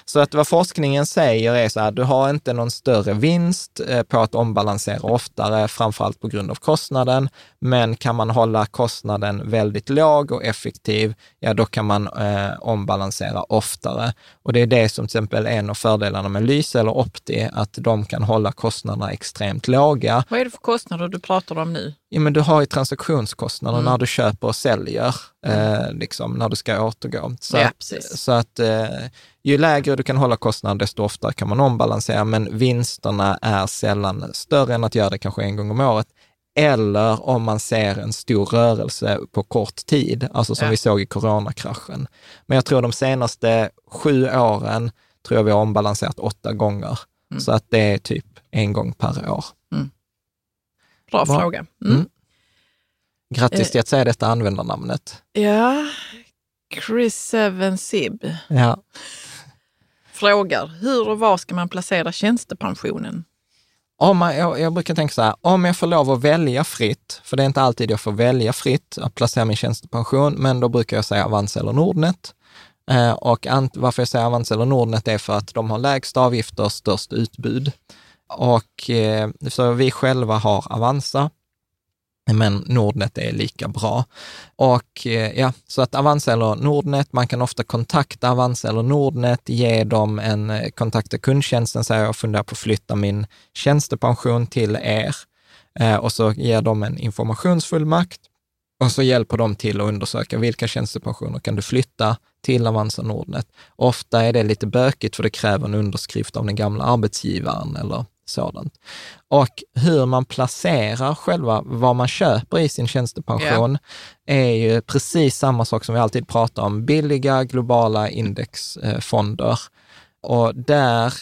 Så att vad forskningen säger är så här, du har inte någon större vinst eh, på att ombalansera oftare, framförallt på grund av kostnaden. Men kan man hålla kostnaden väldigt låg och effektiv, ja då kan man eh, ombalansera oftare. Och det är det som till exempel är en av fördelarna med Lyse eller Opti, att de kan hålla kostnaderna extremt låga. Vad är det för kostnader du pratar om nu? Ja, men du har ju transaktionskostnader Mm. när du köper och säljer, eh, liksom, när du ska återgå. Så Ja, att, så att eh, ju lägre du kan hålla kostnaden, desto oftare kan man ombalansera, men vinsterna är sällan större än att göra det kanske en gång om året. Eller om man ser en stor rörelse på kort tid, alltså som Ja. vi såg i coronakraschen. Men jag tror de senaste sju åren tror jag vi har ombalanserat åtta gånger. Mm. Så att det är typ en gång per år. Bra Bra. fråga. Mm. Mm. Grattis till att säga detta användarnamnet. Ja, Chris Seven Sib Ja. frågar, hur och var ska man placera tjänstepensionen? Om man, jag, jag brukar tänka så här, om jag får lov att välja fritt, för det är inte alltid jag får välja fritt att placera min tjänstepension, men då brukar jag säga Avanza eller Nordnet. Eh, och varför jag säger Avanza eller Nordnet är för att de har lägst avgifter och störst utbud. Och eh, så vi själva har Avanza, men Nordnet är lika bra. Och eh, ja, så att Avanza eller Nordnet, man kan ofta kontakta Avanza eller Nordnet, ge dem en, eh, kontakta kundtjänsten, säga jag funderar på att flytta min tjänstepension till er. Och så ger de en informationsfullmakt och så hjälper de till att undersöka vilka tjänstepensioner kan du flytta till Avanza Nordnet. Ofta är det lite bökigt för det kräver en underskrift av den gamla arbetsgivaren eller sådant. Och hur man placerar själva vad man köper i sin tjänstepension är ju precis samma sak som vi alltid pratar om, billiga globala indexfonder. och där,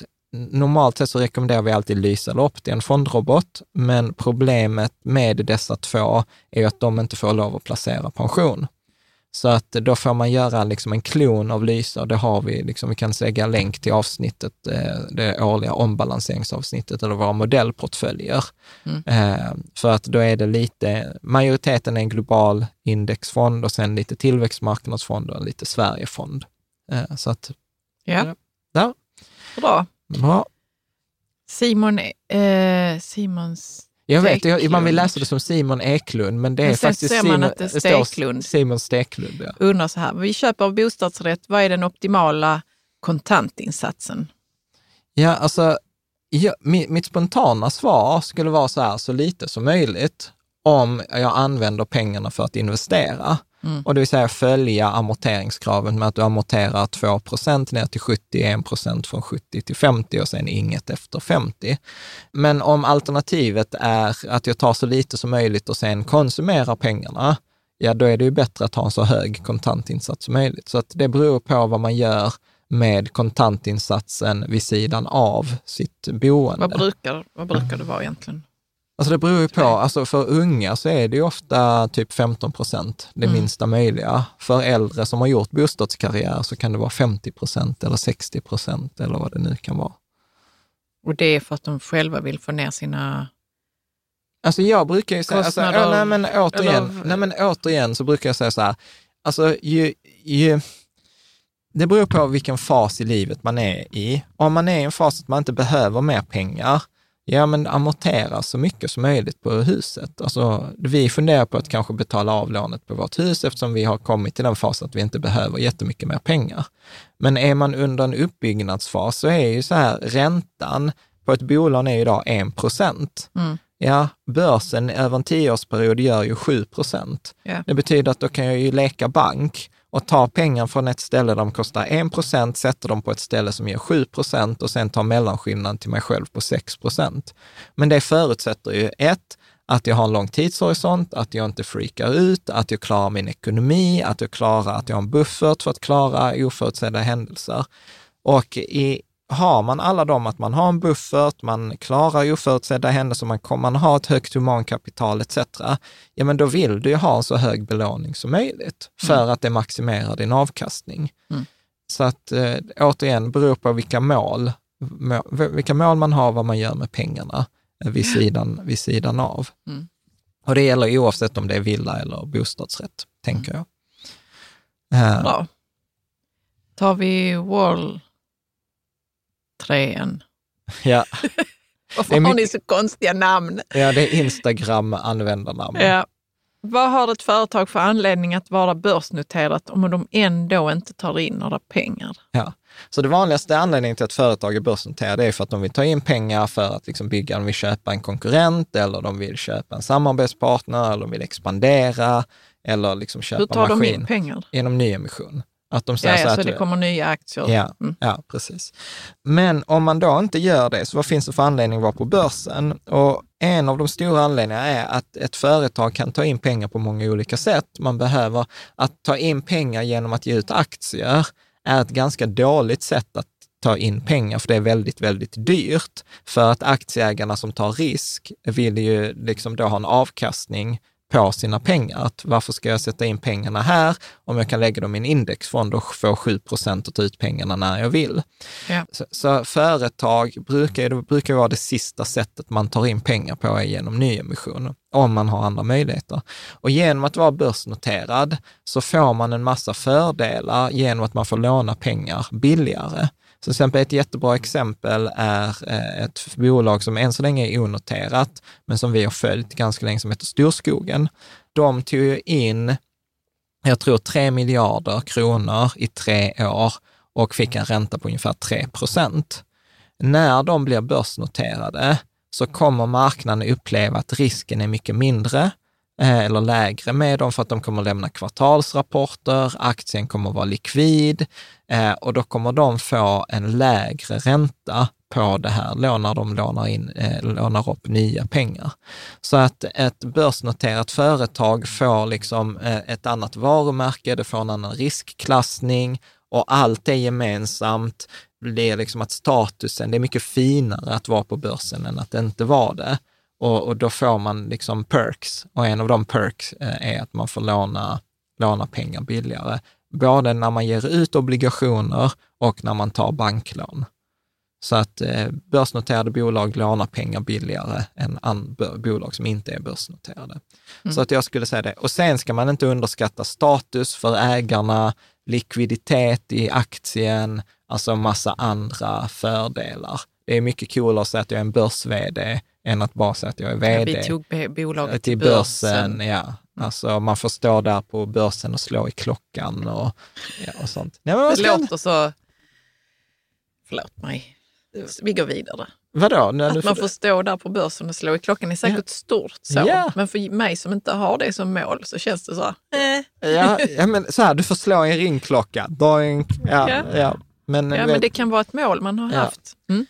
normalt sett så rekommenderar vi alltid Lysa eller Opt, det är en fondrobot, men problemet med dessa två är ju att de inte får lov att placera pension. Så att då får man göra liksom en klon av Lysa och det har vi, liksom, vi kan lägga länk till avsnittet, eh, det årliga ombalanseringsavsnittet eller våra modellportföljer. Mm. Eh, för att då är det lite, majoriteten är en global indexfond och sen lite tillväxtmarknadsfond och lite Sverigefond. Eh, så att, Ja, ja, bra. bra. Simon, eh, Simons... Jag vet, jag, man vill läsa det som Simon Eklund, men det är Men faktiskt Simon, det Steklund. Simon Steklund. Ja. undrar så här, vi köper bostadsrätt, vad är den optimala kontantinsatsen? Ja, alltså, ja, mitt, mitt spontana svar skulle vara så här, så lite som möjligt, om jag använder pengarna för att investera. Mm. Och det vill säga följa amorteringskravet med att du amorterar 2% ner till 70, 1 från 70 till 50 och sen inget efter 50. Men om alternativet är att jag tar så lite som möjligt och sen konsumerar pengarna, ja då är det ju bättre att ha en så hög kontantinsats som möjligt. Så att det beror på vad man gör med kontantinsatsen vid sidan av sitt boende. Vad brukar, vad brukar det vara egentligen? Alltså det beror ju på, alltså för unga så är det ju ofta typ 15 procent, det Mm. minsta möjliga. För äldre som har gjort bostadskarriär så kan det vara 50 procent eller 60 procent eller vad det nu kan vara. Och det är för att de själva vill få ner sina... Alltså jag brukar ju säga, alltså, Kostnader, ja, nej, men återigen, eller- nej men återigen så brukar jag säga så här, alltså ju, ju, det beror på vilken fas i livet man är i. Om man är i en fas att man inte behöver mer pengar, ja men amortera så mycket som möjligt på huset. Alltså, vi funderar på att kanske betala av lånet på vårt hus eftersom vi har kommit till den fasen att vi inte behöver jättemycket mer pengar. Men är man under en uppbyggnadsfas så är ju så här, räntan på ett bolån är idag 1 procent. Mm. Ja, börsen över en tioårsperiod gör ju 7 procent. Ja. Det betyder att då kan jag ju leka bank och tar pengar från ett ställe där de kostar 1 procent, sätter dem på ett ställe som ger 7 procent och sen tar mellanskillnaden till mig själv på 6 procent. Men det förutsätter ju ett, att jag har en lång tidshorisont, att jag inte freakar ut, att jag klarar min ekonomi, att jag klarar att jag har en buffert för att klara oförutsedda händelser. Och i, har man alla dem, att man har en buffert, man klarar oförutsedda händelser, man, kommer- man har ett högt humankapital etc. Ja, men då vill du ju ha en så hög belåning som möjligt för att det maximerar din avkastning. Mm. Så att eh, återigen, beror på vilka mål, må, vilka mål man har, vad man gör med pengarna eh, vid sidan, vid sidan av. Mm. Och det gäller oavsett om det är villa eller bostadsrätt, tänker jag. Eh, Bra. Tar vi Wall 3 ja, Varför är har ni mycket- så konstiga namn? ja, det är Instagram-användarnamn. Ja. Vad har ett företag för anledning att vara börsnoterat om de ändå inte tar in några pengar? Ja. Så det vanligaste anledningen till att företag är börsnoterade är för att de vill ta in pengar för att liksom bygga, de vill köpa en konkurrent eller de vill köpa en samarbetspartner eller de vill expandera eller liksom köpa Hur tar de maskin in pengar? genom nyemission. Att de säger Ja, så så att det kommer nya aktier. Ja, Mm. ja, precis. Men om man då inte gör det, så vad finns det för anledning att vara på börsen? Och en av de stora anledningarna är att ett företag kan ta in pengar på många olika sätt. Man behöver, att ta in pengar genom att ge ut aktier är ett ganska dåligt sätt att ta in pengar, för det är väldigt, väldigt dyrt. För att aktieägarna som tar risk vill ju liksom då ha en avkastning på sina pengar. Att varför ska jag sätta in pengarna här om jag kan lägga dem i en indexfond och få 7 procent och ta ut pengarna när jag vill? Ja. Så, så företag brukar, det brukar vara det sista sättet man tar in pengar på är genom nyemission, om man har andra möjligheter. Och genom att vara börsnoterad så får man en massa fördelar genom att man får låna pengar billigare. Så till exempel ett jättebra exempel är eh, ett bolag som än så länge är onoterat, men som vi har följt ganska länge, som heter Storskogen. De tog ju in, jag tror 3 miljarder kronor i tre år och fick en ränta på ungefär 3 procent. När de blir börsnoterade så kommer marknaden uppleva att risken är mycket mindre eh, eller lägre med dem för att de kommer lämna kvartalsrapporter, aktien kommer vara likvid eh, och då kommer de få en lägre ränta på det här när de lånar, in, eh, lånar upp nya pengar. Så att ett börsnoterat företag får liksom eh, ett annat varumärke, det får en annan riskklassning och allt är gemensamt, blir liksom att statusen, det är mycket finare att vara på börsen än att inte vara det. Och, och då får man liksom perks. Och en av de perks eh, är att man får låna, låna pengar billigare. Både när man ger ut obligationer och när man tar banklån. Så att eh, börsnoterade bolag lånar pengar billigare än bolag som inte är börsnoterade. Mm. Så att jag skulle säga det. Och sen ska man inte underskatta status för ägarna, likviditet i aktien, alltså massa andra fördelar. Det är mycket coolare att säga att jag är en börs-vd än att bara säga att jag är vd. Vi tog bolaget till till börsen. börsen ja. Alltså man får stå där på börsen och slå i klockan och, ja, och sånt. Nej, men det låter så... Förlåt mig. Vi går vidare. Vadå? När att man får stå där på börsen och slå i klockan är säkert ja. stort så. Ja. Men för mig som inte har det som mål så känns det så här, eh. ja, ja, men så här, du får slå i en ringklocka. Doink. Ja, ja. ja. Men, ja, men det kan vara ett mål man har haft. Mm.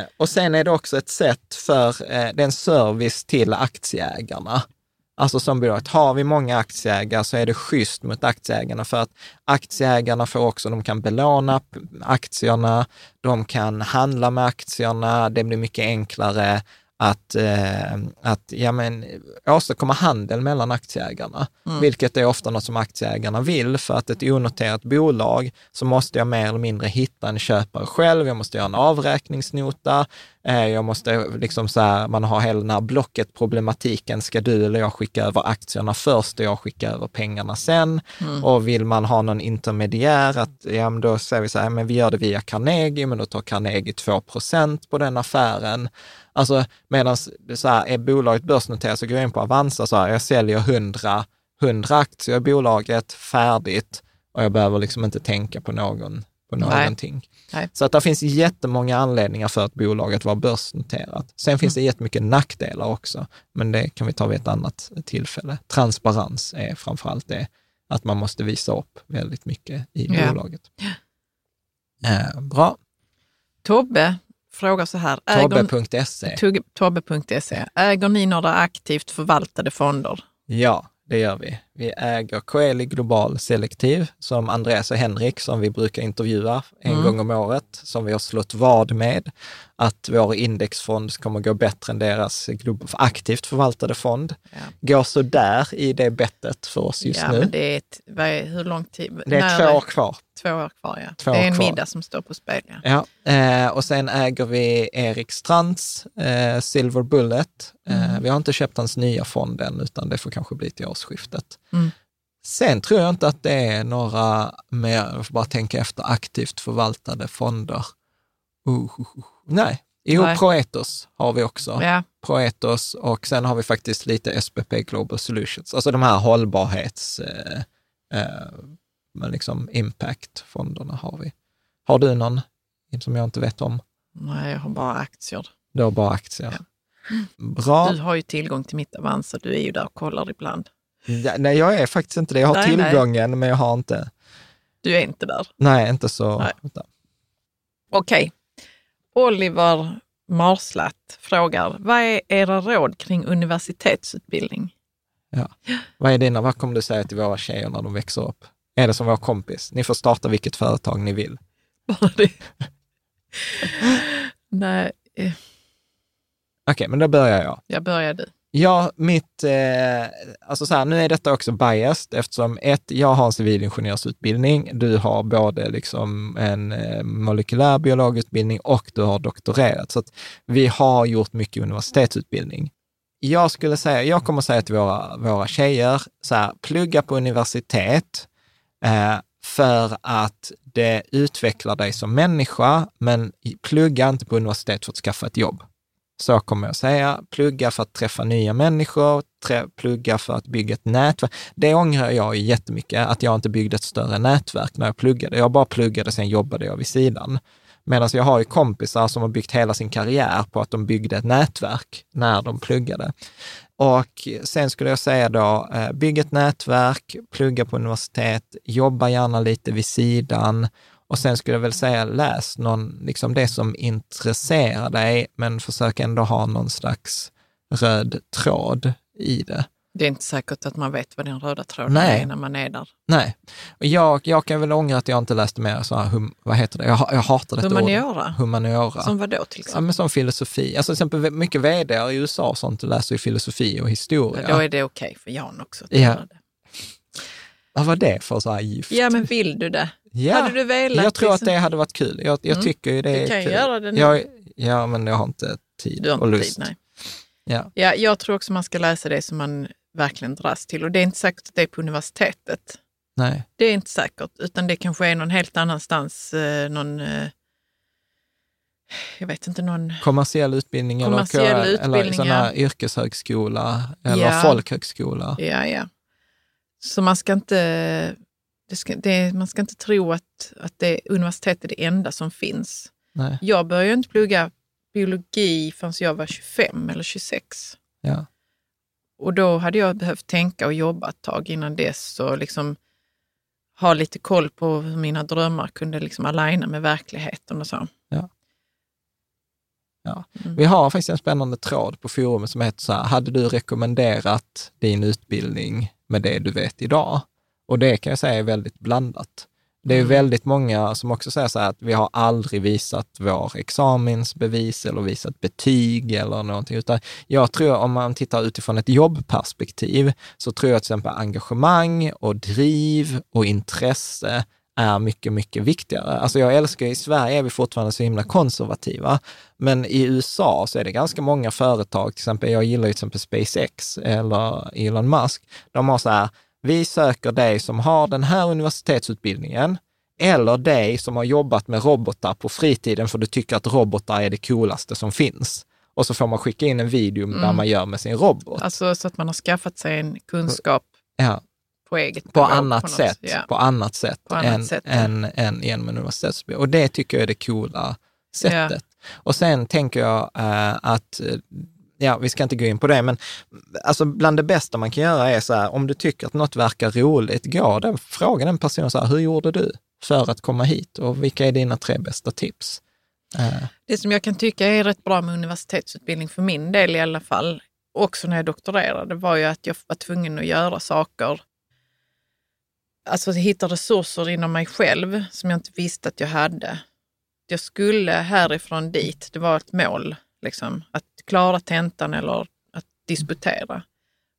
Eh, och sen är det också ett sätt för, eh, den service till aktieägarna. Alltså som bolaget, har vi många aktieägare så är det schysst mot aktieägarna för att aktieägarna får också, de kan belåna aktierna, de kan handla med aktierna, det blir mycket enklare att, eh, att ja, men, åstadkomma handel mellan aktieägarna, mm. vilket är ofta något som aktieägarna vill. För att ett onoterat bolag så måste jag mer eller mindre hitta en köpare själv, jag måste göra en avräkningsnota, jag måste liksom så här, man har hela den här blocket-problematiken, ska du eller jag skicka över aktierna först och jag skickar över pengarna sen? Mm. Och vill man ha någon intermediär, att, ja, men då säger vi så här, men vi gör det via Carnegie, men då tar Carnegie 2% på den affären. Alltså medan så här, är bolaget börsnoterat så går jag in på Avanza så här, jag säljer 100, 100 aktier i bolaget, färdigt och jag behöver liksom inte tänka på, någon, på någonting. Nej. Så att det finns jättemånga anledningar för att bolaget var börsnoterat. Sen finns mm. det jättemycket nackdelar också, men det kan vi ta vid ett annat tillfälle. Transparens är framförallt det, att man måste visa upp väldigt mycket i ja. bolaget. Eh, bra. Tobbe frågar så här. Tobbe.se. Tobbe.se. Äger ni några aktivt förvaltade fonder? Ja, det gör vi. Vi äger Coeli Global Selektiv, som Andreas och Henrik, som vi brukar intervjua en mm. gång om året, som vi har slått vad med, att vår indexfond kommer gå bättre än deras aktivt förvaltade fond. Ja. Går så där i det bettet för oss just ja, nu. Men det är, ett, hur lång tid? Det är När två år kvar. Två år kvar, ja. Två det är en middag som står på spel. Ja. ja. Eh, och sen äger vi Erik Strands eh, Silver Bullet. Eh, mm. vi har inte köpt hans nya fond än, utan det får kanske bli till årsskiftet. Mm. Sen tror jag inte att det är några mer, jag får bara tänka efter, aktivt förvaltade fonder. Uh, uh, uh. Nej, jo, Nej. Proetos har vi också. Ja. Proetos och sen har vi faktiskt lite SPP Global Solutions, alltså de här hållbarhets, eh, eh, liksom impact-fonderna har vi. Har du någon som jag inte vet om? Nej, jag har bara aktier. Du har bara aktier. Ja. Bra. Du har ju tillgång till mitt Avanza, du är ju där och kollar ibland. Ja, nej, jag är faktiskt inte det. Jag har nej, tillgången, nej. men jag har inte... Du är inte där? Nej, inte så. Okej. Okay. Oliver Marslat frågar, vad är era råd kring universitetsutbildning? Ja. Vad är dina, vad kommer du säga till våra tjejer när de växer upp? Är det som vår kompis? Ni får starta vilket företag ni vill. Nej. Okej, okay, men då börjar jag. Jag börjar du. Ja, mitt, eh, alltså så här, nu är detta också biased eftersom ett, jag har en civilingenjörsutbildning, du har både liksom en eh, molekylärbiologutbildning och du har doktorerat. Så att vi har gjort mycket universitetsutbildning. Jag skulle säga, jag kommer säga till våra, våra tjejer, så här, plugga på universitet eh, för att det utvecklar dig som människa, men plugga inte på universitet för att skaffa ett jobb. Så kommer jag säga. Plugga för att träffa nya människor, plugga för att bygga ett nätverk. Det ångrar jag jättemycket, att jag inte byggde ett större nätverk när jag pluggade. Jag bara pluggade, sen jobbade jag vid sidan. Medan jag har ju kompisar som har byggt hela sin karriär på att de byggde ett nätverk när de pluggade. Och sen skulle jag säga då, eh, bygg ett nätverk, plugga på universitet, jobba gärna lite vid sidan och sen skulle jag väl säga, läs någon, liksom det som intresserar dig, men försök ändå ha någon slags röd tråd i det. Det är inte säkert att man vet vad den röda tråden Nej. är när man är där. Nej. Och jag, jag kan väl ångra att jag inte läste mer så här, hum, vad heter det? Jag, jag hatar detta Humaniora? ord. Humaniora. Som vad då till Ja, exempel? men som filosofi. Alltså till exempel mycket vd i USA och sånt läser ju filosofi och historia. Då är det okej för Jan också att Ja. det. Vad var det för så här gift? Ja, men vill du det? Ja, Hade du velat? jag tror att liksom- det hade varit kul. Jag, jag Mm. tycker ju det Du är kan kul. göra det nu. Jag, ja, men jag har inte tid Du har och inte lust. tid, nej. Ja. Ja, jag tror också man ska läsa det som man verkligen dras till. Och det är inte säkert att det är på universitetet. Nej. Det är inte säkert, utan det kanske är någon helt annanstans. Eh, någon, eh, jag vet inte, någon... Kommersiell utbildning Kommersiell eller, eller ja. yrkeshögskola eller Ja. folkhögskola. Ja, ja. Så man ska inte, det ska, det, man ska inte tro att, att det, universitet är det enda som finns. Nej. Jag började inte plugga biologi förrän jag var 25 eller 26. Ja. Och då hade jag behövt tänka och jobba ett tag innan dess och liksom ha lite koll på hur mina drömmar kunde liksom aligna med verkligheten och så. Mm. Vi har faktiskt en spännande tråd på forumet som heter så här, hade du rekommenderat din utbildning med det du vet idag? Och det kan jag säga är väldigt blandat. Det är Mm. väldigt många som också säger så här att vi har aldrig visat vår examensbevis eller visat betyg eller någonting, utan jag tror om man tittar utifrån ett jobbperspektiv så tror jag till exempel engagemang och driv och intresse är mycket, mycket viktigare. Alltså jag älskar, i Sverige är vi fortfarande så himla konservativa, men i USA så är det ganska många företag, till exempel, jag gillar ju till exempel SpaceX eller Elon Musk, de har så här, vi söker dig som har den här universitetsutbildningen eller dig som har jobbat med robotar på fritiden för du tycker att robotar är det coolaste som finns. Och så får man skicka in en video Mm. man gör med sin robot. Alltså så att man har skaffat sig en kunskap ja, på eget på annat något- sätt, Ja. på annat sätt, På annat än, sätt, ja. än, än genom en universitetsutbildning. Och det tycker jag är det coola sättet. Och sen tänker jag eh, att, eh, ja, vi ska inte gå in på det, men alltså bland det bästa man kan göra är så här, om du tycker att något verkar roligt, gå den, fråga den personen så här, hur gjorde du för att komma hit och vilka är dina tre bästa tips? Eh, Det som jag kan tycka är rätt bra med universitetsutbildning, för min del i alla fall, också när jag doktorerade, var ju att jag var tvungen att göra saker. Alltså hitta resurser inom mig själv som jag inte visste att jag hade. Jag skulle härifrån dit, det var ett mål, liksom, att klara tentan eller att disputera.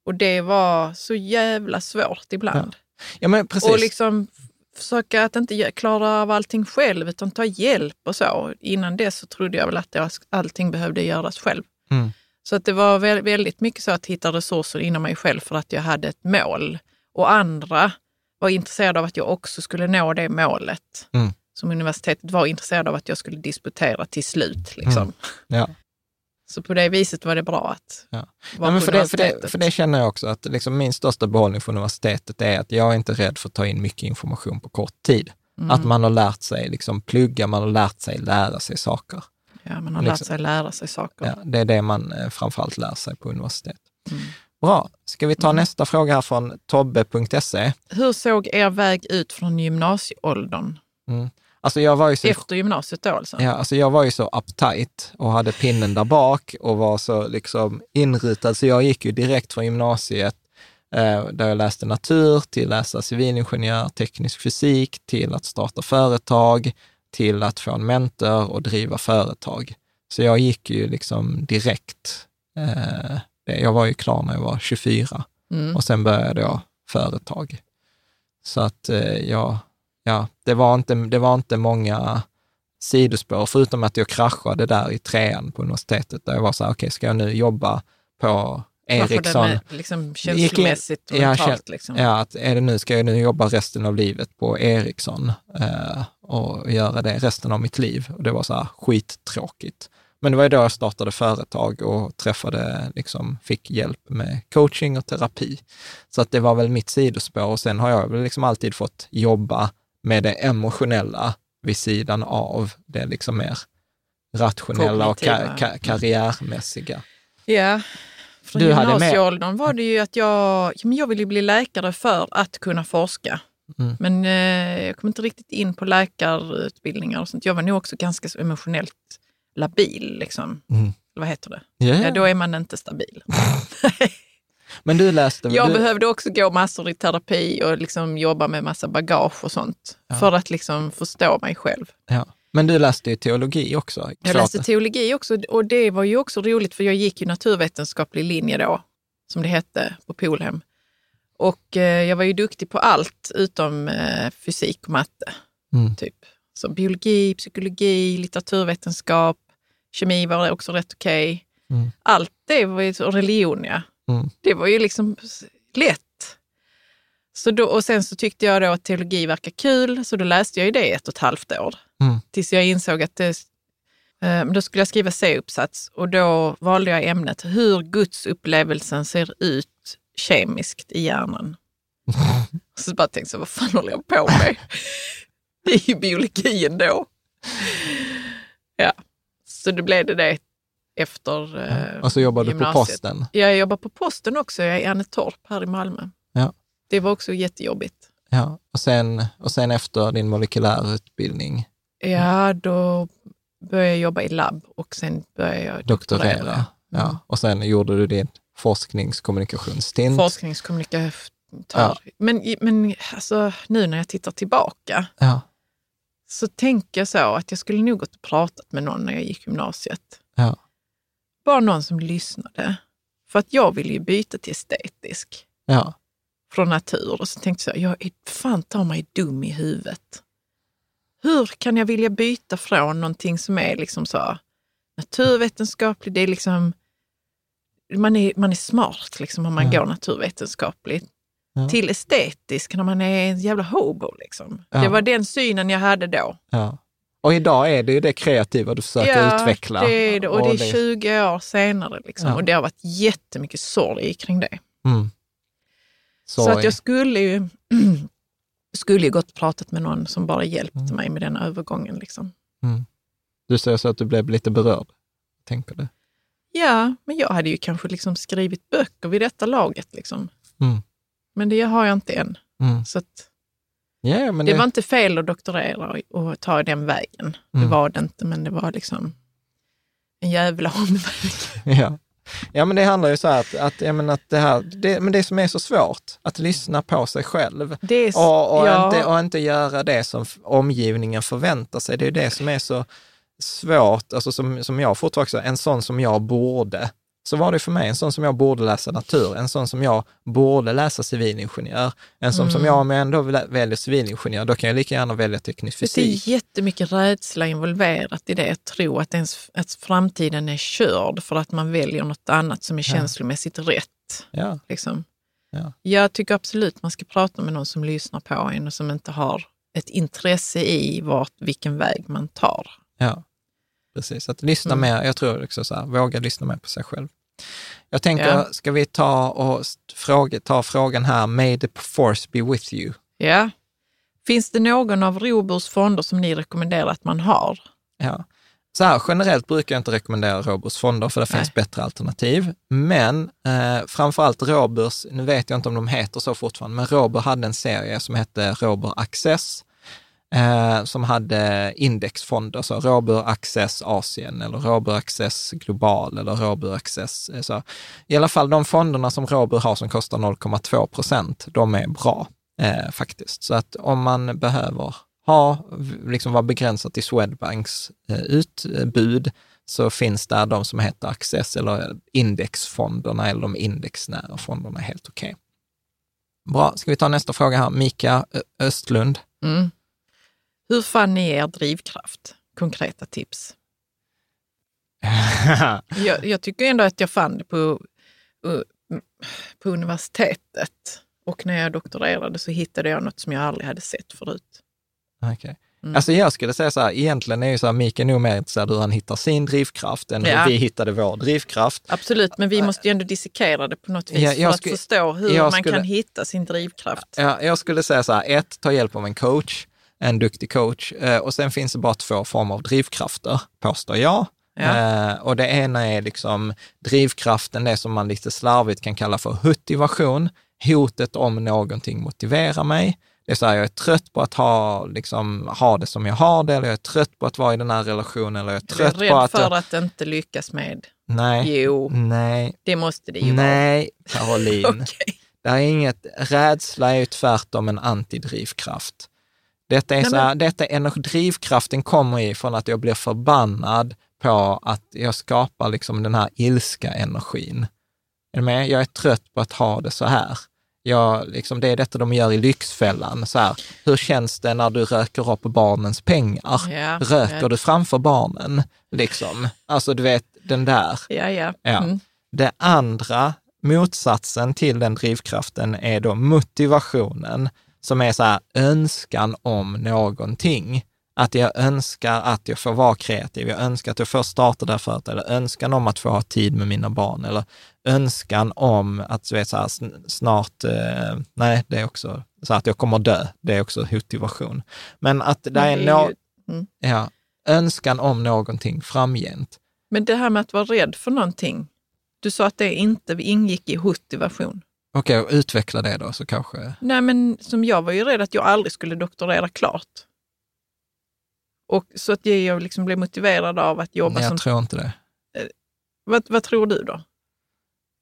Och det var så jävla svårt ibland. ja, men precis. Och liksom försöka att inte klara av allting själv utan ta hjälp och så. Innan det så trodde jag väl att var, allting behövde göras själv. Mm. Så att det var vä- väldigt mycket så att hitta resurser inom mig själv för att jag hade ett mål. Och andra var intresserade av att jag också skulle nå det målet. Mm. Som universitetet var intresserade av att jag skulle disputera till slut. Liksom. Mm. Ja. Så på det viset var det bra att Ja. vara på för, det, för, det, för det känner jag också, att liksom min största behållning för universitetet är att jag är inte rädd för att ta in mycket information på kort tid. Mm. Att man har lärt sig liksom plugga, man har lärt sig lära sig saker. Ja, man har liksom- lärt sig lära sig saker. Ja, det är det man eh, framförallt lär sig på universitet. Mm. Bra, ska vi ta nästa fråga här från tobbe.se? Hur såg er väg ut från gymnasieåldern? Mm. Alltså jag var ju så Efter gymnasiet då alltså? Ja, alltså jag var ju så uptight och hade pinnen där bak och var så liksom inrutad, så jag gick ju direkt från gymnasiet eh, där jag läste natur till läsa civilingenjör, teknisk fysik, till att starta företag, till att få en mentor och driva företag. Så jag gick ju liksom direkt. Eh, jag var ju klar när jag var 24 Mm. och sen började jag företag. Så att eh, jag, ja, det var, inte, det var inte många sidospår, förutom att jag kraschade där i trean på universitetet, där jag var så här, okej, ska jag nu jobba på Ericsson? med, liksom, känslomässigt och Ja, mentalt? liksom. Ja, att är det nu, ska jag nu jobba resten av livet på Ericsson eh, och göra det resten av mitt liv? Och det var så här skittråkigt. Men det var ju då jag startade företag och träffade, liksom, fick hjälp med coaching och terapi. Så att det var väl mitt sidospår och sen har jag väl liksom alltid fått jobba med det emotionella vid sidan av det liksom mer rationella och ka- Kognitiva. ka- karriärmässiga. Ja. Från Du hade med- gymnasieåldern var det ju att jag, ja, men jag ville bli läkare för att kunna forska. Mm. Men eh, jag kom inte riktigt in på läkarutbildningar och sånt. Jag var nog också ganska så emotionellt labil. Liksom. Mm. Vad heter det? Ja, Ja, då är man inte stabil. Men du läste... Jag du, behövde också gå massor i terapi och liksom jobba med massa bagage och sånt för att liksom förstå mig själv. ja. Men du läste ju teologi också. Jag klart. läste teologi också och det var ju också roligt för jag gick ju naturvetenskaplig linje då, som det hette på Polhem. Och eh, jag var ju duktig på allt utom eh, fysik och matte. Mm. Typ. Så biologi, psykologi, litteraturvetenskap, kemi var också rätt okej. Mm. Allt det var ju, och religion ja. Mm. Det var ju liksom lätt. Så då, och sen så tyckte jag då att teologi verkar kul, så då läste jag ju det ett och ett halvt år. Mm. Tills jag insåg att det, eh, då skulle jag skriva C-uppsats och då valde jag ämnet hur gudsupplevelsen ser ut kemiskt i hjärnan. så bara tänkte jag, vad fan håller jag på med? det är ju biologi ändå. Ja, så då blev det det efter eh, Och så jobbar du på posten. Jag jobbar på posten också, jag är i Annetorp här i Malmö. Ja. Det var också jättejobbigt. Ja. Och, sen, och sen efter din molekylärutbildning, Ja, då började jag jobba i labb och sen började jag doktorera. doktorera. Ja. Och sen gjorde du din forskningskommunikationsstint. Forskningskommunikatör. Ja. Men, men alltså, nu när jag tittar tillbaka ja. Så tänker jag så att jag skulle nog gått och pratat med någon när jag gick gymnasiet. Ja. Bara någon som lyssnade. För att jag ville ju byta till estetisk Ja. från natur. Och så tänkte jag, så jag är fan ta mig dum i huvudet. Hur kan jag vilja byta från någonting som är liksom så naturvetenskapligt, det är liksom, man är, man är smart liksom om man Ja. går naturvetenskapligt, Ja. till estetisk när man är en jävla hobo. Liksom. Ja. Det var den synen jag hade då. ja. Och idag är det ju det kreativa du försöker utveckla. det är det. Och, det är 20 år senare. Liksom. Ja. Och det har varit jättemycket sorg kring det. Mm. Så, att jag skulle ju, skulle ju gått och pratat med någon som bara hjälpte Mm. mig med den övergången. Liksom. Du säger så att du blev lite berörd. Tänk på det. Ja, men jag hade ju kanske liksom skrivit böcker vid detta laget. Liksom. Mm. Men det har jag inte än. Mm. Så att Ja, men det var inte fel att doktorera och, och ta den vägen. Det Mm. var det inte, men det var liksom en jävla omväg. Ja. ja, men det handlar ju så här att, att, jag menar att det här, det, men det som är så svårt, att lyssna på sig själv Det är, och, och, ja, inte, och inte göra det som omgivningen förväntar sig. Det är det som är så svårt, alltså som, som jag fortfarande en sån som jag borde, så var det för mig, en sån som jag borde läsa natur, en sån som jag borde läsa civilingenjör, en sån Mm. som jag, om jag ändå väl- väljer civilingenjör, då kan jag lika gärna välja teknisk det fysik. är jättemycket rädsla involverat i det. Att tro att, ens, att framtiden är körd för att man väljer något annat som är Ja. känslomässigt rätt. Ja, Liksom. Ja. Jag tycker absolut man ska prata med någon som lyssnar på en och som inte har ett intresse i vart, vilken väg man tar. Ja, precis. Att lyssna Mm. mer, jag tror också så här, våga lyssna mer på sig själv. Jag tänker, Ja. ska vi ta, och fråga, ta frågan här, May the force be with you. Ja. Finns det någon av Roburs fonder som ni rekommenderar att man har? Ja. Så här, generellt brukar jag inte rekommendera Roburs fonder, för det Nej. finns bättre alternativ. Men eh, framförallt Roburs, nu vet jag inte om de heter så fortfarande, men Robur hade en serie som hette Robur Access, eh, som hade indexfonder, så alltså Robur Access Asien eller Robur Access Global eller Robur Access. eh, Så. I alla fall de fonderna som Robur har som kostar 0,2 procent, de är bra eh, faktiskt. Så att om man behöver ha, liksom vara begränsat till Swedbanks eh, utbud, så finns där de som heter Access eller indexfonderna eller de indexnära fonderna helt okej. Bra, ska vi ta nästa fråga här. Mika Östlund. Mm. Hur fann ni er drivkraft? Konkreta tips. Jag, jag tycker ändå att jag fann det på, på universitetet. Och när jag doktorerade så hittade jag något som jag aldrig hade sett förut. Okej. Mm. Alltså jag skulle säga så här, egentligen är ju så här, Mika nog mer intresserad hur han hittar sin drivkraft än Ja. hur vi hittade vår drivkraft. Absolut, men vi måste ju ändå dissekera det på något vis Ja, för att förstå hur man skulle- kan hitta sin drivkraft. Ja, jag skulle säga så här, ett, ta hjälp av en coach, en duktig coach. Eh, Och sen finns det bara två former av drivkrafter, påstår jag. Ja. Eh, och det ena är liksom drivkraften, det som man lite slarvigt kan kalla för motivation. Hotet om någonting motiverar mig. Det är så här, jag är trött på att ha, liksom, ha det som jag har det, eller jag är trött på att vara i den här relationen, eller jag är trött jag är på rädd att... för Jag, att inte lyckas med. nej, Jo, nej, det måste det ju nej, Caroline. vara. Okej. Det är inget, rädsla är ju tvärtom en antidrivkraft. Detta är Nej, så här, detta är, drivkraften kommer ifrån att jag blir förbannad på att jag skapar liksom den här ilska energin. Är med? Jag är trött på att ha det så här. Jag, liksom, det är detta de gör i Lyxfällan. Så här, hur känns det när du röker upp barnens pengar? Ja, Röker ja. du framför barnen? Liksom. Alltså, du vet, den där. Ja. Ja. Mm. Det andra, motsatsen till den drivkraften, är då motivationen, som är så här önskan om någonting. Att jag önskar att jag får vara kreativ, jag önskar att jag får starta det här företaget, eller önskan om att få ha tid med mina barn, eller önskan om att du vet, så här, sn- snart, eh, nej, det är också så att jag kommer dö, det är också motivation. Men att det är, ju- mm. ja, önskan om någonting framgent. Men det här med att vara rädd för någonting. Du sa att det inte ingick i motivation. Okej, och utveckla det då så kanske... Nej, men som jag var ju rädd att jag aldrig skulle doktorera klart. Och så att jag liksom blev motiverad av att jobba Nej, jag som... tror inte det. Vad, vad tror du då?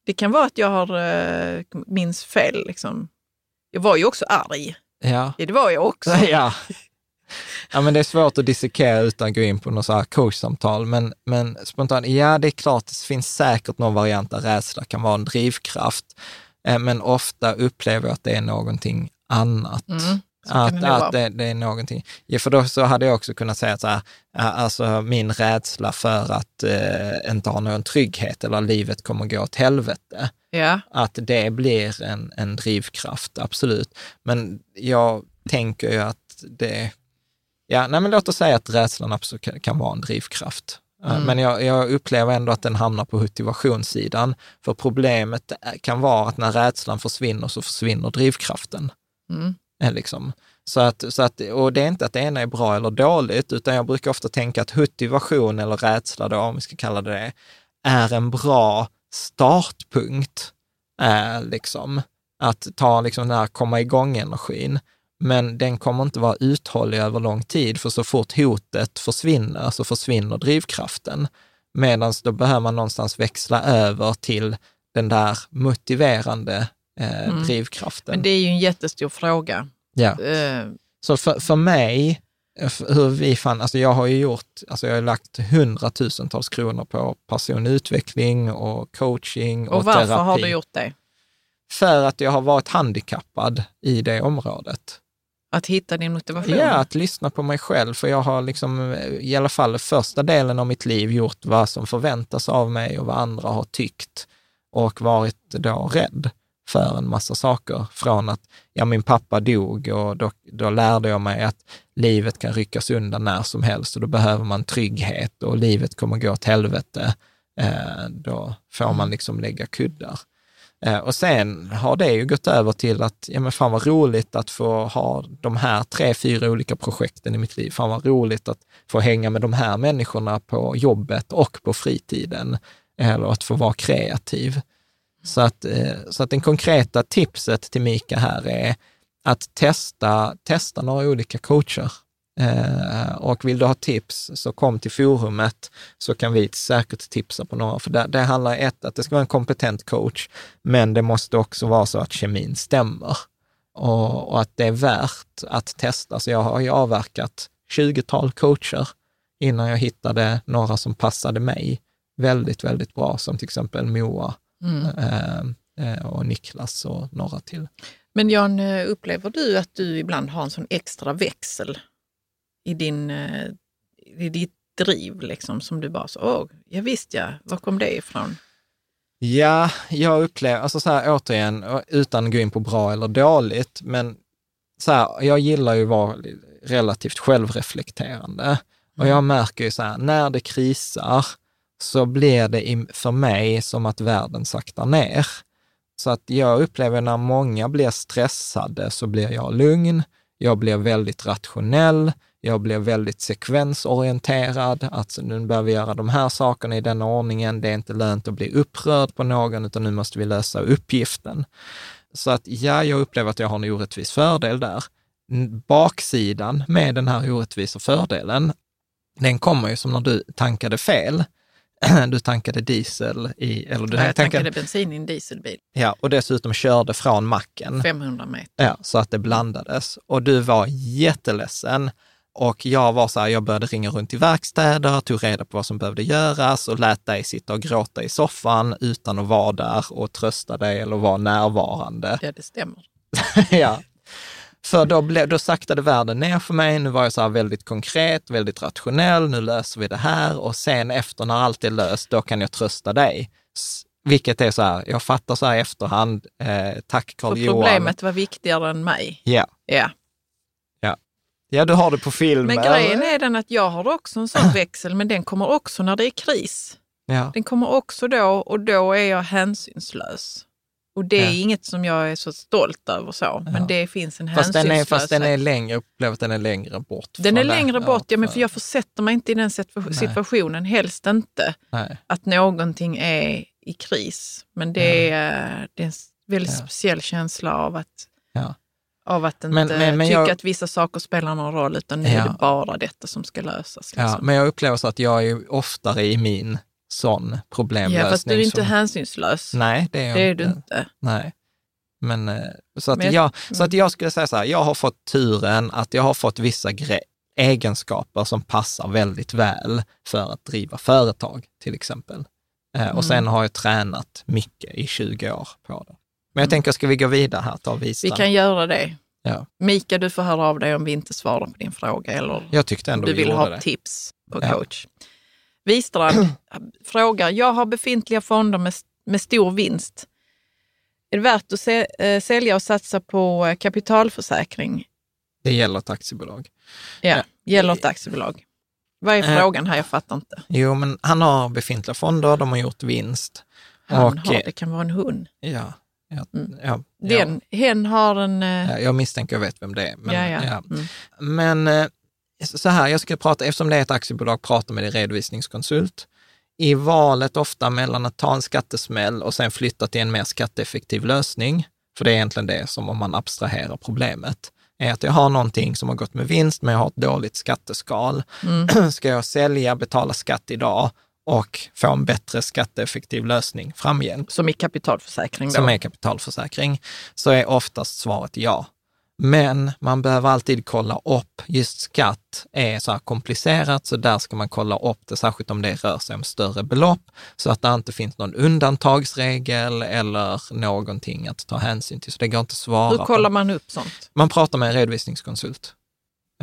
Det kan vara att jag har eh, minns fel. Liksom. Jag var ju också arg. Ja. Ja, det var jag också. ja. Ja, men det är svårt att dissekera utan att gå in på något så här coachsamtal. Men, men spontant, ja, det är klart, det finns säkert någon variant där rädsla kan vara en drivkraft. Eh, Men ofta upplever jag att det är någonting annat. Mm, Att, det att det, det är någonting. Ja, för då så hade jag också kunnat säga så här, alltså min rädsla för att eh, inte ha någon trygghet eller livet kommer gå åt helvete Ja, att det blir en, en drivkraft, absolut. Men jag tänker ju att det, ja, nej men låt oss säga att rädslan absolut kan vara en drivkraft. Eh, Mm. Men jag, jag upplever ändå att den hamnar på motivationssidan. För problemet är- kan vara att när rädslan försvinner så försvinner drivkraften. mm. Eh, Liksom. Så att, så att, och det är inte att det ena är bra eller dåligt, utan jag brukar ofta tänka att motivation eller rädsla, då, om vi ska kalla det det, är en bra startpunkt. Eh, liksom. Att ta liksom den här komma igång-energin. Men den kommer inte vara uthållig över lång tid, för så fort hotet försvinner så försvinner drivkraften. Medan då behöver man någonstans växla över till den där motiverande eh, Mm. drivkraften. Men det är ju en jättestor fråga. Ja. Eh, Så för, för mig, f- hur vi fann, alltså jag har ju gjort, alltså jag har lagt hundratusentals kronor på personlig utveckling och coaching och, och varför terapi. har du gjort det? För att jag har varit handikappad i det området. Att hitta din motivation? Ja, att lyssna på mig själv, för jag har liksom eh, i alla fall första delen av mitt liv gjort vad som förväntas av mig och vad andra har tyckt och varit då rädd för en massa saker. Från att, ja min pappa dog och då, då lärde jag mig att livet kan ryckas undan när som helst och då behöver man trygghet och livet kommer gå åt helvete. Eh, då får man liksom lägga kuddar. Eh, och sen har det ju gått över till att, ja men fan vad roligt att få ha de här tre, fyra olika projekten i mitt liv. Fan vad roligt att få hänga med de här människorna på jobbet och på fritiden. Eh, eller att få vara kreativ. Så att, eh, så att det konkreta tipset till Mika här är att testa, testa några olika coacher. Eh, och vill du ha tips så kom till forumet så kan vi säkert tipsa på några. För det, det handlar ett, att det ska vara en kompetent coach, men det måste också vara så att kemin stämmer. Och, och att det är värt att testa. Så jag har ju avverkat 20-tal coacher innan jag hittade några som passade mig väldigt, väldigt bra, som till exempel Moa Mm. eh, eh, och Niklas och några till. Men Jan, eh, upplever du att du ibland har en sån extra växel i, din, eh, i ditt driv, liksom, som du bara så, åh, ja visst ja, var kom det ifrån? Ja, jag upplever, alltså så här återigen, utan att gå in på bra eller dåligt, men så här, jag gillar ju att vara relativt självreflekterande. Och jag märker ju så här, när det krisar så blir det för mig som att världen saktar ner. Så att jag upplever när många blir stressade så blir jag lugn, jag blir väldigt rationell, jag blir väldigt sekvensorienterad, att nu behöver vi göra de här sakerna i den ordningen, det är inte lönt att bli upprörd på någon, utan nu måste vi lösa uppgiften. Så att ja, jag upplever att jag har en orättvis fördel där. baksidan med den här orättvisa fördelen, den kommer ju som när du tankade fel. Du tankade diesel i, eller du Jag tankade, tankade bensin i en dieselbil, ja, och dessutom körde från macken. 500 meter. Ja, så att det blandades. Och du var jätteledsen. Och jag var så här, jag började ringa runt i verkstäder, tog reda på vad som behövde göras och lät dig sitta och gråta i soffan utan att vara där och trösta dig eller vara närvarande. Ja, det stämmer. ja. För då, blev, då saktade världen ner för mig. Nu var jag så här väldigt konkret, väldigt rationell. Nu löser vi det här och sen efter när allt är löst, då kan jag trösta dig. Vilket är så här, jag fattar så här i efterhand, eh, tack För Carl-Johan. problemet var viktigare än mig. Ja, Ja. Ja, du har det på film. Men eller? grejen är den att jag har också en sån växel, men den kommer också när det är kris. Ja. Den kommer också då och då är jag hänsynslös. Och det är Ja. inget som jag är så stolt över så, Ja. men det finns en Fast den, är, hänsynslöshet. fast den är längre, upplever den är längre bort. Den är längre bort, ja, men för jag försätter mig inte i den situa- Nej. situationen, helst inte. Nej. Att någonting är i kris. Men det är, det är en väldigt Ja. speciell känsla av att, Ja. Av att inte Men- men- men tycka jag- att vissa saker spelar någon roll, utan nu är Ja. det bara detta som ska lösas. Ja, Liksom. men jag upplever så att jag är oftare i min sån problemlösning. Ja, fast du är inte som- hänsynslös. Nej, det är det är inte. du inte. Nej. Men, eh, så, att Men jag- jag, så att jag skulle säga så här, jag har fått turen att jag har fått vissa egenskaper som passar väldigt väl för att driva företag, till exempel. Mm. Och sen har jag tränat mycket i 20 år på det. Men jag tänker, ska vi gå vidare här? Ta. Vi kan göra det. Ja. Mika, du får höra av dig om vi inte svarar på din fråga eller Jag tyckte om ändå du vi vill ha det. tips på Ja. coach. Wistrand frågar, jag har befintliga fonder med, med stor vinst. Är det värt att se, eh, sälja och satsa på eh, kapitalförsäkring? Det gäller ett aktiebolag. Ja, Ja. gäller ett aktiebolag. Vad är Eh. frågan här? Jag fattar inte. Jo, men han har befintliga fonder, de har gjort vinst. Han och, har, det kan vara en hund. Ja, ja, Mm. ja, Den, hen har en... eh, ja, jag misstänker jag vet vem det är. Men, ja, ja. ja. Mm. Men eh, så här, jag ska prata, eftersom det är ett aktiebolag, prata med din redovisningskonsult. I valet ofta mellan att ta en skattesmäll och sen flytta till en mer skatteeffektiv lösning, för det är egentligen det som om man abstraherar problemet, är att jag har någonting som har gått med vinst, men jag har ett dåligt skatteskal. Mm. Ska jag sälja, betala skatt idag och få en bättre skatteeffektiv lösning framgent? Som i kapitalförsäkring då. som är kapitalförsäkring, så är oftast svaret ja. Men man behöver alltid kolla upp, just skatt är så här komplicerat, så där ska man kolla upp det, särskilt om det rör sig om större belopp, så att det inte finns någon undantagsregel eller någonting att ta hänsyn till. Så det går inte att svara Hur på. kollar man upp sånt? Man pratar med en redovisningskonsult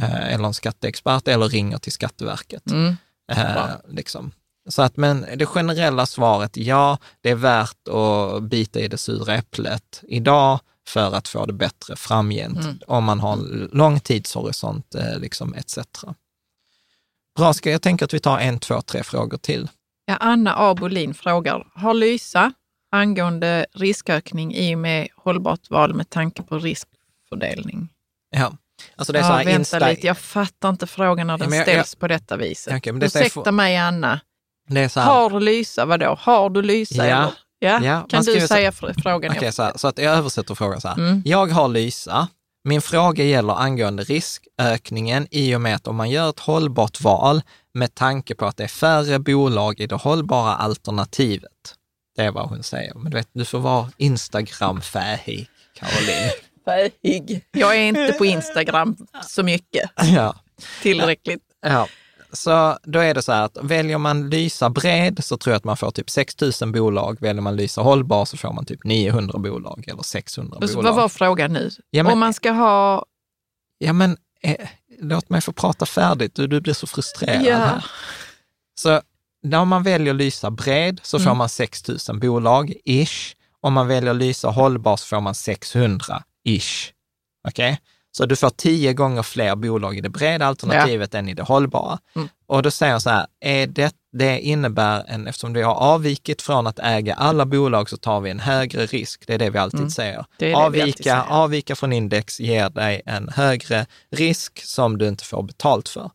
eh, eller en skatteexpert eller ringer till Skatteverket. Mm. Eh, liksom. Så att, men det generella svaret, ja, det är värt att bita i det sura äpplet idag för att få det bättre framgent, Mm. om man har en lång tidshorisont, eh, liksom etc. Bra, ska jag tänker att vi tar en, två, tre frågor till. Ja, Anna A. Bolin frågar, har Lysa angående riskökning i och med hållbart val med tanke på riskfördelning? Ja. Alltså det är ja, så här vänta insta- lite, jag fattar inte frågan när den men jag- ställs på detta viset. Men detta är Ursäkta för- mig Anna, så har du Lysa, vadå? Har du Lysa? Ja. Ja. Ja, kan du så- säga fr- frågan? Okej, så, så att jag översätter frågan så här. Mm. Jag har Lysa. Min fråga gäller angående riskökningen i och med att om man gör ett hållbart val med tanke på att det är färre bolag i det hållbara alternativet. Det är vad hon säger. Men du vet, du får vara Instagram-fähig, Caroline. Fähig. Jag är inte på Instagram så mycket, ja. tillräckligt. Ja, så då är det så här att väljer man Lysa bred så tror jag att man får typ 6 000 bolag. Väljer man Lysa hållbar så får man typ 900 bolag eller 600 Och så, bolag. vad var frågan nu? Ja, men- Om man ska ha... Ja, men eh, låt mig få prata färdigt. Du, du blir så frustrerad Ja. här. Så när man väljer Lysa bred så får Mm. man 6 000 bolag, ish. Om man väljer Lysa hållbar så får man 600, ish. Okej? Så du får tio gånger fler bolag i det breda alternativet än i det hållbara. Mm. Och då säger jag så här, är det, det innebär en, eftersom vi har avvikit från att äga alla bolag så tar vi en högre risk. Det är det vi alltid Mm. säger. Det det vi alltid avvika, säger. avvika från index ger dig en högre risk som du inte får betalt för.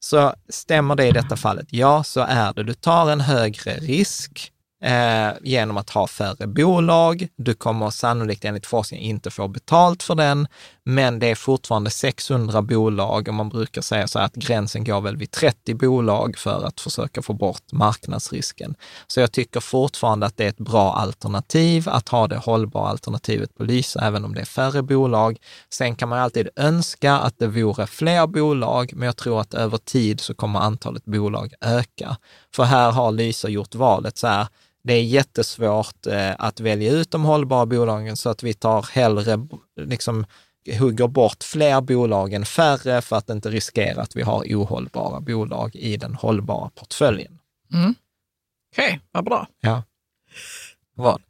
Så stämmer det i detta fallet? Ja, så är det. Du tar en högre risk eh, genom att ha färre bolag. Du kommer sannolikt enligt forskningen inte få betalt för den, men det är fortfarande 600 bolag och man brukar säga så här att gränsen går väl vid 30 bolag för att försöka få bort marknadsrisken. Så jag tycker fortfarande att det är ett bra alternativ att ha det hållbara alternativet på Lysa, även om det är färre bolag. Sen kan man alltid önska att det vore fler bolag, men jag tror att över tid så kommer antalet bolag öka. För här har Lysa gjort valet så här, det är jättesvårt eh, att välja ut de hållbara bolagen så att vi tar hellre, liksom hugger bort fler bolag än färre för att inte riskera att vi har ohållbara bolag i den hållbara portföljen. Mm. Okej, okay, vad bra. Ja. Vad?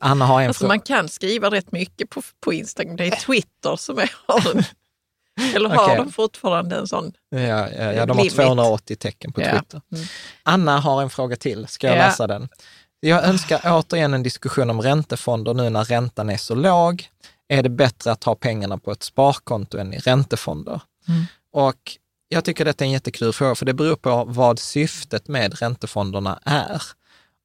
Anna har en alltså, Man kan skriva rätt mycket på, på Instagram. Det är Twitter som är, har Eller har okay. de fortfarande en sån? Ja, ja, ja de har 280 tecken på Twitter. Ja. Mm. Anna har en fråga till, ska jag ja. läsa den? Jag önskar återigen en diskussion om räntefonder nu när räntan är så låg. Är det bättre att ha pengarna på ett sparkonto än i räntefonder? Mm. Och jag tycker detta är en jättekul fråga, för det beror på vad syftet med räntefonderna är.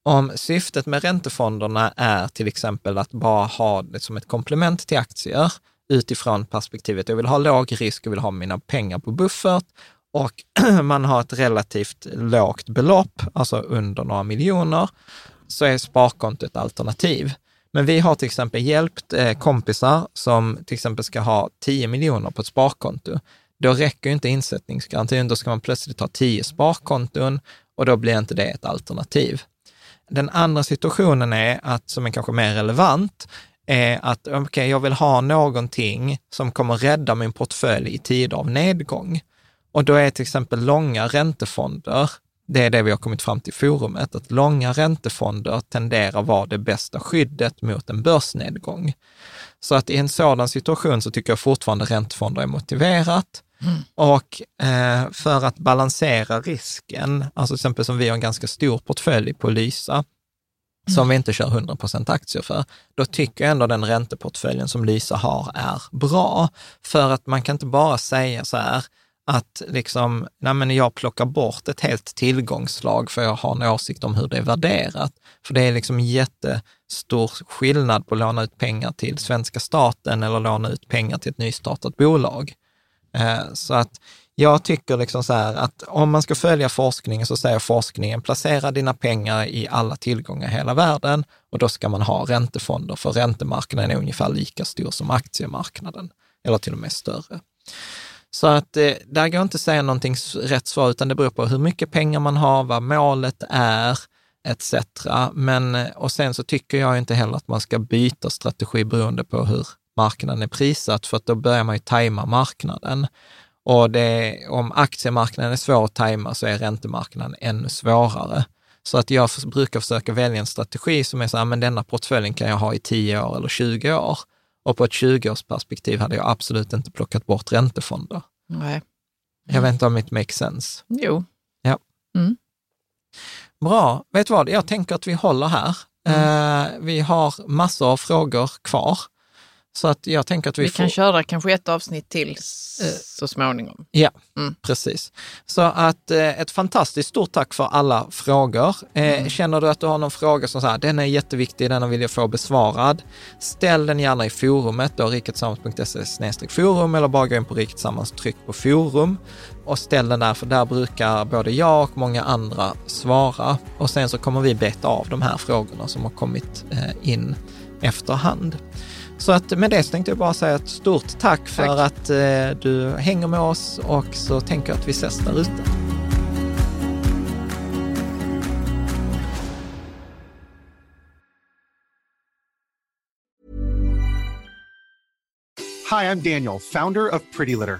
Om syftet med räntefonderna är till exempel att bara ha det som ett komplement till aktier, utifrån perspektivet, jag vill ha låg risk, jag vill ha mina pengar på buffert och man har ett relativt lågt belopp, alltså under några miljoner, så är sparkonto ett alternativ. Men vi har till exempel hjälpt eh, kompisar som till exempel ska ha 10 miljoner på ett sparkonto. Då räcker inte insättningsgarantin, då ska man plötsligt ha 10 sparkonton och då blir inte det ett alternativ. Den andra situationen är att, som är kanske mer relevant, är att okay, jag vill ha någonting som kommer rädda min portfölj i tider av nedgång. Och då är till exempel långa räntefonder, det är det vi har kommit fram till i forumet, att långa räntefonder tenderar vara det bästa skyddet mot en börsnedgång. Så att i en sådan situation så tycker jag fortfarande räntefonder är motiverat. Mm. Och eh, för att balansera risken, alltså till exempel som vi har en ganska stor portfölj på Lysa, som vi inte kör 100% aktier för, då tycker jag ändå den ränteportföljen som Lysa har är bra. För att man kan inte bara säga så här, att liksom, nej men jag plockar bort ett helt tillgångsslag för jag har en åsikt om hur det är värderat. För det är liksom jättestor skillnad på att låna ut pengar till svenska staten eller låna ut pengar till ett nystartat bolag. Eh, så att jag tycker liksom så här att om man ska följa forskningen så säger forskningen, placera dina pengar i alla tillgångar i hela världen och då ska man ha räntefonder, för räntemarknaden är ungefär lika stor som aktiemarknaden, eller till och med större. Så att eh, där går inte att säga någonting rätt svar, utan det beror på hur mycket pengar man har, vad målet är, etc. Men, eh, och sen så tycker jag inte heller att man ska byta strategi beroende på hur marknaden är prissatt, för att då börjar man ju tajma marknaden. Och det, om aktiemarknaden är svår att tajma så är räntemarknaden ännu svårare. Så att jag brukar försöka välja en strategi som är så här, men denna portföljen kan jag ha i 10 år eller 20 år. Och på ett 20-årsperspektiv hade jag absolut inte plockat bort räntefonder. Nej. Jag vet inte om det makes sense. Jo. Ja. Mm. Bra. Vet du vad, jag tänker att vi håller här. Mm. Eh, vi har massor av frågor kvar. Så att jag tänker att vi, vi får... kan köra kanske ett avsnitt till eh, så småningom. Ja, mm. precis. Så att eh, ett fantastiskt stort tack för alla frågor. Eh, mm. Känner du att du har någon fråga som säger den är jätteviktig, den vill jag få besvarad. Ställ den gärna i forumet, då riketsammans.se forum eller bara gå in på Riket Sammans, tryck på forum och ställ den där, för där brukar både jag och många andra svara. Och sen så kommer vi beta av de här frågorna som har kommit in efterhand. Så att med det så tänkte jag bara säga ett stort tack för tack. att eh, du hänger med oss och så tänker jag att vi ses där ute. Hi, I'm Daniel, founder of Pretty Litter.